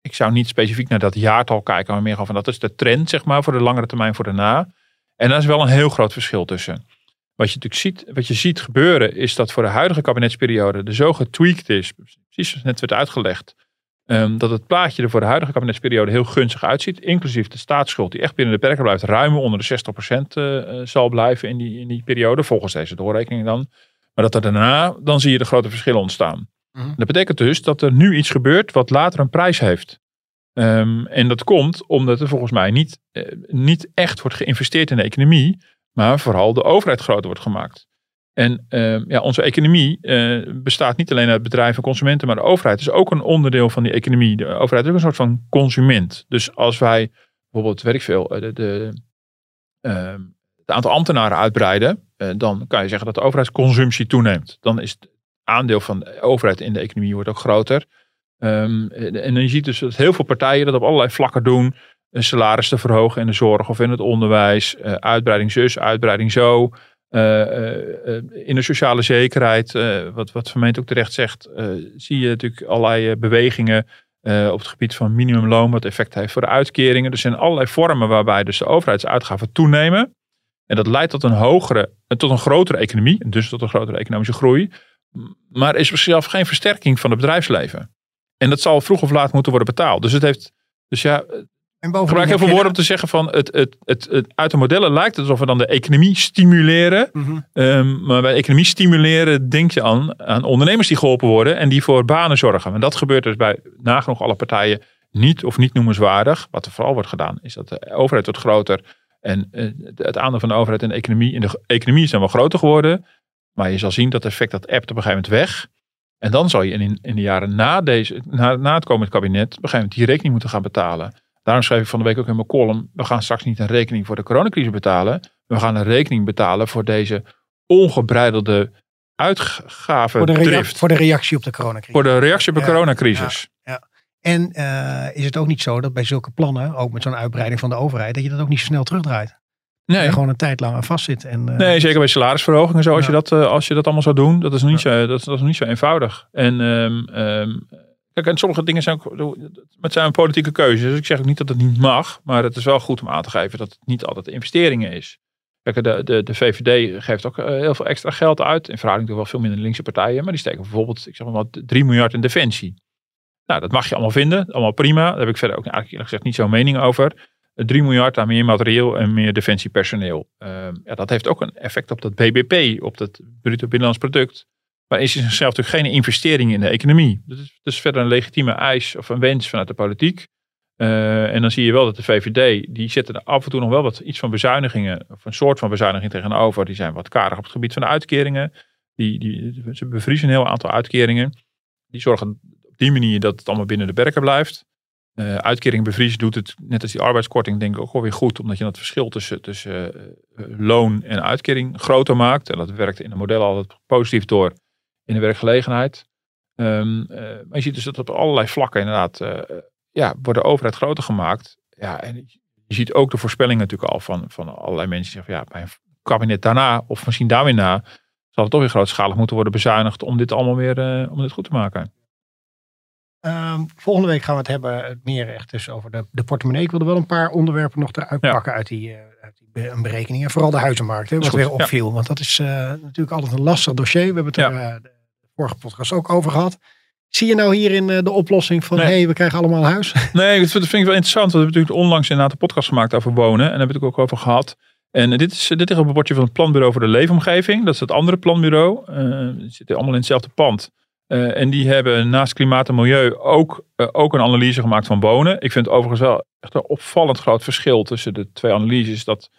ik zou niet specifiek naar dat jaartal kijken, maar meer gewoon van dat is de trend, zeg maar, voor de langere termijn voor daarna. En daar is wel een heel groot verschil tussen. Wat je natuurlijk ziet, wat je ziet gebeuren, is dat voor de huidige kabinetsperiode er zo getweakt is, precies zoals net werd uitgelegd, ehm, dat het plaatje er voor de huidige kabinetsperiode heel gunstig uitziet, inclusief de staatsschuld, die echt binnen de perken blijft, ruim onder de 60% eh, eh, zal blijven in die, in die periode, volgens deze doorrekening dan. Maar dat er daarna, dan zie je de grote verschillen ontstaan. Mhm. Dat betekent dus dat er nu iets gebeurt wat later een prijs heeft. Ehm, en dat komt omdat er volgens mij niet, eh, niet echt wordt geïnvesteerd in de economie, maar vooral de overheid groter wordt gemaakt. En ehm, ja, onze economie eh, bestaat niet alleen uit bedrijven en consumenten, maar de overheid is ook een onderdeel van die economie. De overheid is ook een soort van consument. Dus als wij bijvoorbeeld, weet ik veel, eh, de, de, ehm, het aantal ambtenaren uitbreiden, dan kan je zeggen dat de overheidsconsumptie toeneemt. Dan is het aandeel van de overheid in de economie wordt ook groter. En je ziet dus dat heel veel partijen dat op allerlei vlakken doen. Een salaris te verhogen in de zorg of in het onderwijs. eh, uitbreiding zus, uitbreiding zo. eh, eh, eh, in de sociale zekerheid, eh, wat, wat Vermeent ook terecht zegt, eh, zie je natuurlijk allerlei eh, bewegingen eh, op het gebied van minimumloon, wat effect heeft voor de uitkeringen. Er zijn allerlei vormen waarbij dus de overheidsuitgaven toenemen. En dat leidt tot een hogere, eh, tot een grotere economie, en dus tot een grotere economische groei. Maar is zelf geen versterking van het bedrijfsleven. En dat zal vroeg of laat moeten worden betaald. Dus het heeft, dus ja, en ik bovendien gebruik heel veel woorden om te zeggen van het, het, het, het, uit de modellen lijkt het alsof we dan de economie stimuleren. Mhm. Ehm, maar bij economie stimuleren denk je aan, aan ondernemers die geholpen worden en die voor banen zorgen. En dat gebeurt dus bij nagenoeg alle partijen niet of niet noemenswaardig. Wat er vooral wordt gedaan is dat de overheid wordt groter en eh, het aandeel van de overheid in de economie. In de economie is dan wel groter geworden, maar je zal zien dat effect dat appt op een gegeven moment weg. En dan zal je in, in de jaren na, deze, na, na het komend kabinet op een gegeven moment die rekening moeten gaan betalen. Daarom schreef ik van de week ook in mijn column, we gaan straks niet een rekening voor de coronacrisis betalen. We gaan een rekening betalen voor deze ongebreidelde uitgaven voor, de voor de reactie op de coronacrisis. Voor de reactie op de Ja, coronacrisis. En eh, is het ook niet zo dat bij zulke plannen, ook met zo'n uitbreiding van de overheid, dat je dat ook niet zo snel terugdraait? Dat Nee, je gewoon een tijd lang aan vastzit. En, eh, nee, zeker bij salarisverhogingen zo. Als, je dat, eh, als je dat allemaal zou doen, dat is niet, zo, dat, dat is niet zo eenvoudig. En ehm, ehm, kijk, en sommige dingen zijn ook, het zijn politieke keuzes. Dus ik zeg ook niet dat het niet mag, maar het is wel goed om aan te geven dat het niet altijd investeringen is. Kijk, de, de, de VVD geeft ook heel veel extra geld uit. In verhouding tot wel veel minder linkse partijen. Maar die steken bijvoorbeeld, ik zeg maar wat, 3 miljard in defensie. Nou, dat mag je allemaal vinden. Allemaal prima. Daar heb ik verder ook eigenlijk eerlijk gezegd niet zo'n mening over. 3 miljard aan meer materieel en meer defensiepersoneel. Ehm, ja, dat heeft ook een effect op dat BBP, op dat bruto binnenlands product. Maar is in zichzelf natuurlijk geen investering in de economie. Dat is, verder een legitieme eis of een wens vanuit de politiek. Eh, en dan zie je wel dat de VVD, die zetten er af en toe nog wel wat iets van bezuinigingen, of een soort van bezuiniging tegenover. Die zijn wat karig op het gebied van de uitkeringen. Die, die, ze bevriezen een heel aantal uitkeringen. Die zorgen die manier dat het allemaal binnen de perken blijft. Eh uitkering bevriezen doet het, net als die arbeidskorting, denk ik ook wel weer goed. Omdat je dat verschil tussen, tussen eh, eh, loon en uitkering groter maakt. En dat werkt in de modellen altijd positief door in de werkgelegenheid. Ehm, eh, maar je ziet dus dat op allerlei vlakken inderdaad, ja, wordt de overheid groter gemaakt. Ja, en je ziet ook de voorspellingen natuurlijk al van, van allerlei mensen die zeggen, ja, bij een kabinet daarna, of misschien daar weer na, zal het toch weer grootschalig moeten worden bezuinigd om dit allemaal weer om dit goed te maken. Ehm, volgende week gaan we het hebben meer echt dus over de, de portemonnee. Ik wilde wel een paar onderwerpen nog eruit Ja. pakken uit die, eh, uit die be- berekeningen. Vooral de huizenmarkt, hè, wat Is goed, weer ja. opviel. Want dat is eh, natuurlijk altijd een lastig dossier. We hebben het er eh, de vorige podcast ook over gehad. Zie je nou hierin uh, de oplossing van, hé, Nee. hey, we krijgen allemaal een huis? Nee, dat vind ik wel interessant. Want we hebben natuurlijk onlangs inderdaad een podcast gemaakt over wonen. En daar hebben we het ook over gehad. En dit, is, dit ligt op een bordje van het Planbureau voor de Leefomgeving. Dat is het andere planbureau. Die zitten allemaal in hetzelfde pand. Eh, en die hebben naast klimaat en milieu ook, eh, ook een analyse gemaakt van wonen. Ik vind overigens wel echt een opvallend groot verschil tussen de twee analyses. Dat het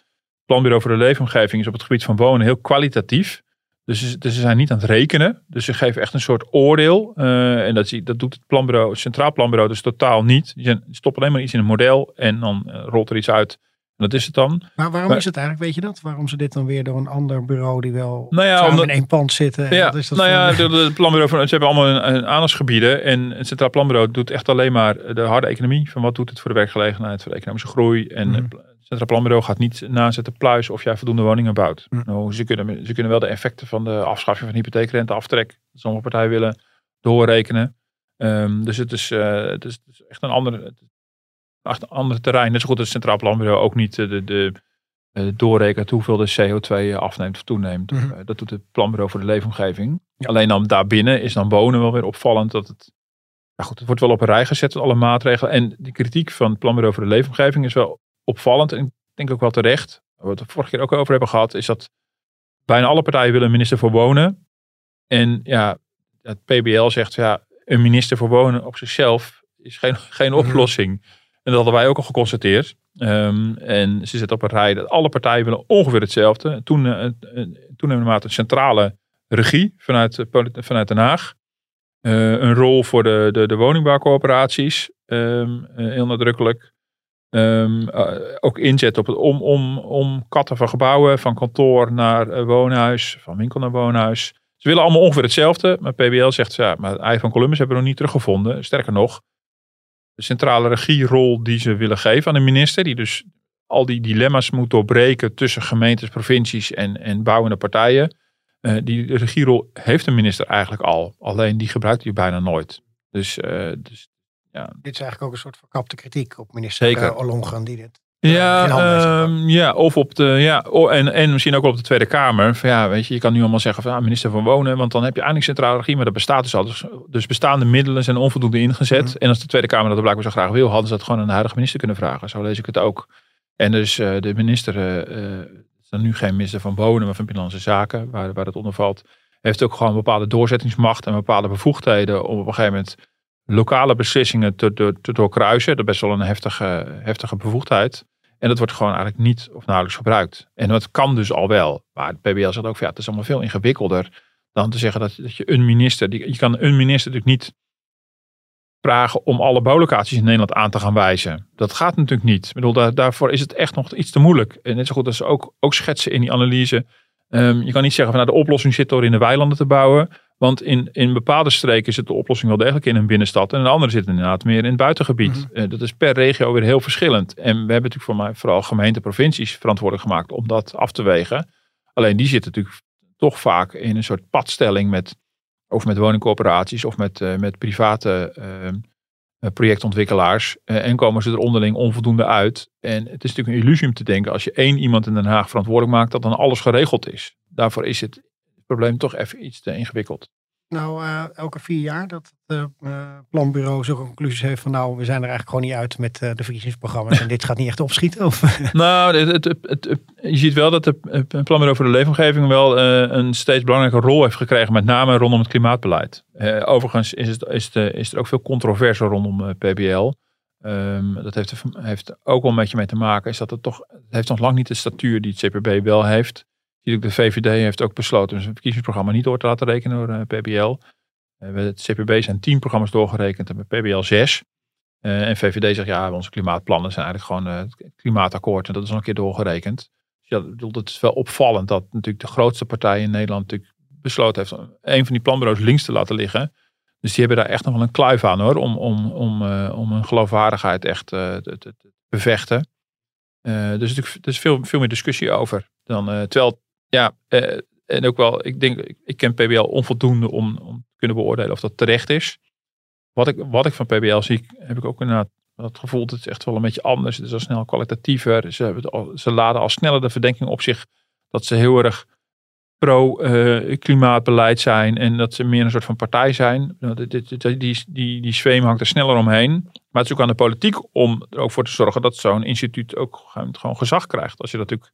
Planbureau voor de Leefomgeving is op het gebied van wonen heel kwalitatief. Dus, dus ze zijn niet aan het rekenen. Dus ze geven echt een soort oordeel. Eh, en dat, dat doet het planbureau, het Centraal Planbureau dus totaal niet. Die stoppen alleen maar iets in een model en dan rolt er iets uit. Dat is het dan. Maar waarom Maar- is het eigenlijk, weet je dat? Waarom ze dit dan weer door een ander bureau die wel Nou ja, samen omdat- in één pand zitten? En Ja, wat is dat nou ja, de, de planbureau van, ze hebben allemaal een, een aandachtsgebieden. En het Centraal Planbureau doet echt alleen maar de harde economie. Van wat doet het voor de werkgelegenheid, voor de economische groei. En Mhm. het Centraal Planbureau gaat niet nazetten pluis of jij voldoende woningen bouwt. Mhm. Nou, ze, kunnen, ze kunnen wel de effecten van de afschaffing van hypotheekrenteaftrek. Sommige partijen willen doorrekenen. Ehm, dus het is, eh, het, is, het is echt een ander, het is echt een ander terrein. Net zo goed als het Centraal Planbureau ook niet eh, de, de, eh, doorrekent hoeveel de CO2 afneemt of toeneemt. Mhm. Eh, dat doet het Planbureau voor de Leefomgeving. Ja. Alleen dan daarbinnen is dan wonen wel weer opvallend dat het... Ja goed, het wordt wel op een rij gezet, alle maatregelen. En die kritiek van het Planbureau voor de Leefomgeving is wel opvallend. En ik denk ook wel terecht. Waar we het de vorige keer ook over hebben gehad, is dat bijna alle partijen willen een minister voor wonen. En ja, het PBL zegt ja, een minister voor wonen op zichzelf is geen, geen Mhm. oplossing. En dat hadden wij ook al geconstateerd. Ehm, en ze zitten op een rij dat alle partijen willen ongeveer hetzelfde. Toen, eh, eh, toenemende een centrale regie vanuit, eh, vanuit Den Haag. Een rol voor de, de, de woningbouwcoöperaties. ehm, eh, heel nadrukkelijk. Ehm, eh, ook inzet op het om, om, om katten van gebouwen, van kantoor naar woonhuis, van winkel naar woonhuis. Ze willen allemaal ongeveer hetzelfde, maar PBL zegt ja, maar het ei van Columbus hebben we nog niet teruggevonden. Sterker nog, de centrale regierol die ze willen geven aan de minister, die dus al die dilemma's moet doorbreken tussen gemeentes, provincies en, en bouwende partijen. eh, die regierol heeft de minister eigenlijk al, alleen die gebruikt hij bijna nooit. Dus, eh, dus Dit is eigenlijk ook een soort verkapte kritiek op minister Zeker. eh, die dit. Ja, ehm, ja, of op de, ja, en, en misschien ook wel op de Tweede Kamer. Van, ja, weet je, je kan nu allemaal zeggen van ah, minister van Wonen, want dan heb je eindelijk centrale regie, maar dat bestaat dus al. Dus, dus bestaande middelen zijn onvoldoende ingezet. Mhm. En als de Tweede Kamer dat blijkbaar zo graag wil, hadden ze dat gewoon aan de huidige minister kunnen vragen. Zo lees ik het ook. En dus eh, de minister, eh, is dan nu geen minister van Wonen, maar van Binnenlandse Zaken, waar, waar het onder valt, heeft ook gewoon bepaalde doorzettingsmacht en bepaalde bevoegdheden om op een gegeven moment lokale beslissingen te, te, te doorkruisen. Dat is best wel een heftige, heftige bevoegdheid. En dat wordt gewoon eigenlijk niet of nauwelijks gebruikt. En dat kan dus al wel. Maar het PBL zegt ook, ja, het is allemaal veel ingewikkelder dan te zeggen dat, dat je een minister, die, je kan een minister natuurlijk niet vragen om alle bouwlocaties in Nederland aan te gaan wijzen. Dat gaat natuurlijk niet. Ik bedoel, daar, daarvoor is het echt nog iets te moeilijk. En net zo goed als ze ook, ook schetsen in die analyse. Ehm, je kan niet zeggen van nou, de oplossing zit door in de weilanden te bouwen. Want in, in bepaalde streken zit de oplossing wel degelijk in een binnenstad. En in andere zit inderdaad meer in het buitengebied. Mhm. Eh, dat is per regio weer heel verschillend. En we hebben natuurlijk voor mij vooral gemeenten, provincies verantwoordelijk gemaakt om dat af te wegen. Alleen die zitten natuurlijk toch vaak in een soort padstelling met, of met woningcorporaties of met, eh, met private ehm, eh, projectontwikkelaars. En komen ze er onderling onvoldoende uit. En het is natuurlijk een illusie om te denken als je één iemand in Den Haag verantwoordelijk maakt, dat dan alles geregeld is. Daarvoor is het probleem toch even iets te ingewikkeld. Nou, eh, elke vier jaar dat het eh, eh, planbureau zulke conclusies heeft van nou, we zijn er eigenlijk gewoon niet uit met de verkiezingsprogramma's en dit gaat niet echt opschieten. Of, Nou, het, het, je ziet wel dat het Planbureau voor de Leefomgeving wel een steeds belangrijke rol heeft gekregen, met name rondom het klimaatbeleid. Overigens is, het, is, de, is er ook veel controverse rondom PBL. Ehm, dat heeft, heeft ook wel een beetje mee te maken, is dat het toch, het heeft nog lang niet de statuur die het CPB wel heeft. De VVD heeft ook besloten zijn verkiezingsprogramma niet door te laten rekenen door eh, PBL. Bij het CPB zijn tien programma's doorgerekend en bij PBL zes. Eh, en VVD zegt ja, onze klimaatplannen zijn eigenlijk gewoon eh, het klimaatakkoord en dat is al een keer doorgerekend. Dus ja, het is wel opvallend dat natuurlijk de grootste partij in Nederland natuurlijk besloten heeft om een van die planbureaus links te laten liggen. Dus die hebben daar echt nog wel een kluif aan hoor, om, om, om, om hun geloofwaardigheid echt te, te, te bevechten. Eh, dus er is- veel, veel meer discussie over. Dan, terwijl, ja, eh, en ook wel, ik denk, ik, ken PBL onvoldoende om, om te kunnen beoordelen of dat terecht is. Wat ik, wat ik van PBL zie, heb ik ook inderdaad het gevoel, het is echt wel een beetje anders. Het is al snel kwalitatiever. Ze, het ze laden al sneller de verdenking op zich dat ze heel erg pro-klimaatbeleid zijn en dat ze meer een soort van partij zijn. Nou, Die, die, die, die zweem hangt er sneller omheen. Maar het is ook aan de politiek om er ook voor te zorgen dat zo'n instituut ook gewoon gezag krijgt. Als je natuurlijk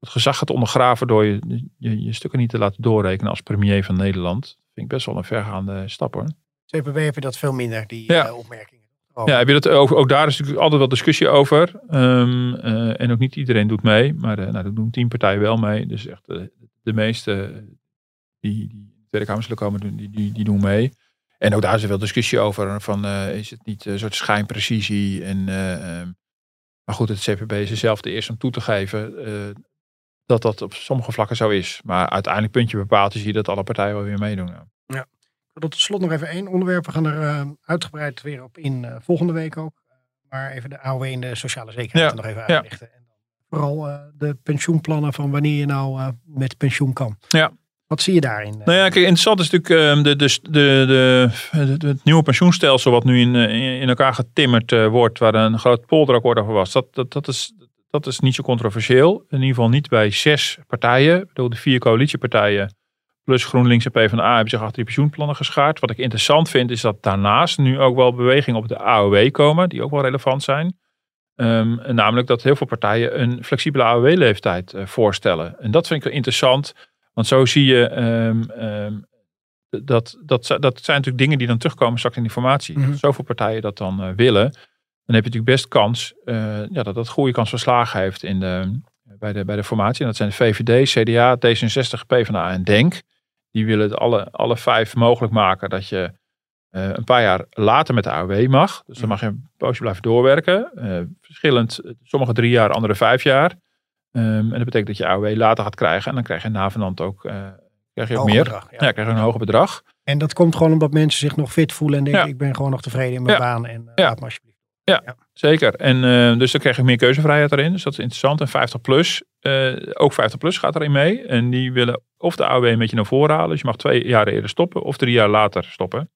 het gezag gaat ondergraven door je, je, je stukken niet te laten doorrekenen als premier van Nederland, vind ik best wel een vergaande stap hoor. CPB heb je dat veel minder, die Ja. eh, opmerkingen. Ja, heb je dat ook, ook daar is natuurlijk altijd wel discussie over. Ehm, eh, en ook niet iedereen doet mee. Maar eh, nou, er doen tien partijen wel mee. Dus echt de meeste die, die in de Tweede Kamer zullen komen, doen- die, die, die doen mee. En ook daar is er wel discussie over. Van, is het niet een soort schijnprecisie? En, eh, ehm, maar goed, het CPB is er zelf de eerste om toe te geven dat dat op sommige vlakken zo is. Maar uiteindelijk puntje bepaald zie je dat alle partijen wel weer meedoen. Ja. Wil tot slot nog even één onderwerp. We gaan er eh, uitgebreid weer op in eh, volgende week ook. Maar even de AOW en de sociale zekerheid Ja, er nog even ja. uitlichten. En vooral eh, de pensioenplannen van wanneer je nou met pensioen kan. Ja. Wat zie je daarin? Nou ja, kijk, interessant is natuurlijk ehm, de, de, de, het nieuwe pensioenstelsel wat nu in, in elkaar getimmerd wordt, waar een groot polderakkoord over was. Dat, dat, dat, is, dat is niet zo controversieel. In ieder geval niet bij zes partijen. Ik bedoel, de vier coalitiepartijen plus GroenLinks en PvdA hebben zich achter die pensioenplannen geschaard. Wat ik interessant vind is dat daarnaast nu ook wel bewegingen op de AOW komen, die ook wel relevant zijn. Ehm, namelijk dat heel veel partijen een flexibele AOW-leeftijd eh, voorstellen. En dat vind ik wel interessant. Want zo zie je, ehm, ehm, dat, dat, dat zijn natuurlijk dingen die dan terugkomen straks in die formatie. Mhm. Zoveel partijen dat dan eh, willen. Dan heb je natuurlijk best kans eh, ja, dat dat goede kans van slagen heeft in de, bij, de, bij de formatie. En dat zijn de VVD, CDA, D66, PvdA en DENK. Die willen het alle, alle vijf mogelijk maken dat je eh, een paar jaar later met de AOW mag. Dus dan mag je een poosje blijven doorwerken. Eh, verschillend, sommige drie jaar, andere vijf jaar. Ehm, en dat betekent dat je AOW later gaat krijgen. En dan krijg je navenant ook, eh, krijg je ook meer. bedrag, ja. Ja, krijg je een hoger bedrag. En dat komt gewoon omdat mensen zich nog fit voelen en denken Ja. ik ben gewoon nog tevreden in mijn Ja. baan en eh, Ja. laat me alsjeblieft. Zeker. En eh, dus dan krijg je meer keuzevrijheid erin. Dus dat is interessant. En 50 plus, eh, ook 50 plus gaat erin mee. En die willen of de AOW een beetje naar voren halen. Dus je mag twee jaar eerder stoppen of drie jaar later stoppen.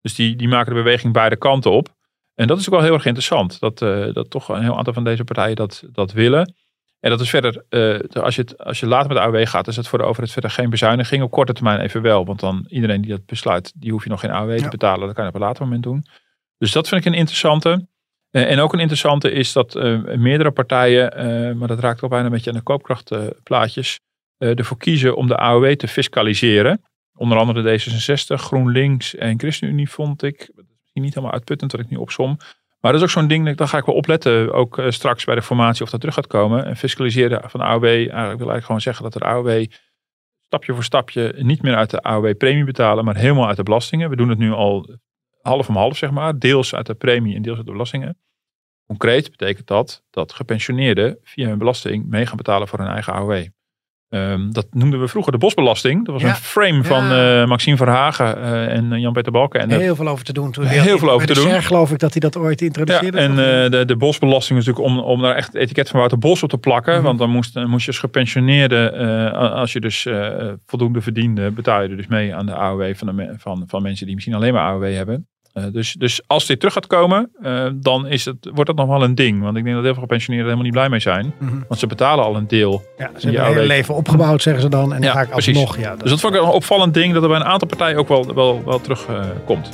Dus die, die maken de beweging beide kanten op. En dat is ook wel heel erg interessant. Dat, eh, dat toch een heel aantal van deze partijen dat, dat willen. En dat is verder, als, je het, als je later met de AOW gaat, is het voor de overheid verder geen bezuiniging. Op korte termijn even wel. Want dan iedereen die dat besluit, die hoef je nog geen AOW te Ja. betalen. Dat kan je op een later moment doen. Dus dat vind ik een interessante. Eh, en ook een interessante is dat eh, meerdere partijen, eh, maar dat raakt ook bijna een beetje aan de koopkrachtplaatjes, ervoor kiezen om de AOW te fiscaliseren. Onder andere D66, GroenLinks en ChristenUnie vond ik. Dat is misschien niet helemaal uitputtend wat ik nu opsom. Maar dat is ook zo'n ding, daar ga ik wel opletten, ook straks bij de formatie of dat terug gaat komen. En fiscaliseren van de AOW, eigenlijk wil eigenlijk gewoon zeggen dat de AOW stapje voor stapje niet meer uit de AOW-premie betalen, maar helemaal uit de belastingen. We doen het nu al half om half, zeg maar. Deels uit de premie en deels uit de belastingen. Concreet betekent dat dat gepensioneerden via hun belasting mee gaan betalen voor hun eigen AOW. Ehm, dat noemden we vroeger de bosbelasting. Dat was Ja. een frame van Ja. eh, Maxime Verhagen eh, en eh, Jan-Peter Balken. En Heel veel over te doen. Toen Heel veel over bij te de doen. Geloof ik dat hij dat ooit ja, introduceerde. en toch? eh, de, de bosbelasting is natuurlijk om, om daar echt het etiket van Wouter Bos op te plakken. Mhm. Want dan moest, moest je als gepensioneerde, als je dus voldoende verdiende, betaal je er dus mee aan de AOW van, de, van, van mensen die misschien alleen maar AOW hebben. Eh, dus, dus als dit terug gaat komen, eh, dan is het, wordt dat nog wel een ding. Want ik denk dat heel veel gepensioneerden er helemaal niet blij mee zijn. Mhm. Want ze betalen al een deel. Ja, ze hebben hun hele leven opgebouwd, zeggen ze dan. En dan Ja, ga ik alsnog. Ja, Dus dat vond ik een opvallend ding dat er bij een aantal partijen ook wel, wel, wel terugkomt. komt.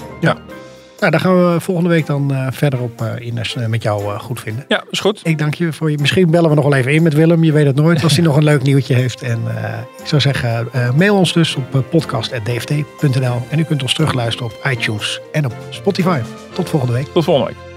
Nou, daar gaan we volgende week dan eh, verder op eh, in het met jou eh, goed vinden. ja, is goed. Ik dank je voor je. Misschien bellen we nog wel even in met Willem. Je weet het nooit als hij nog een leuk nieuwtje heeft. En eh, ik zou zeggen, eh, mail ons dus op eh, podcast.dft.nl. En u kunt ons terugluisteren op iTunes en op Spotify. Tot volgende week. Tot volgende week.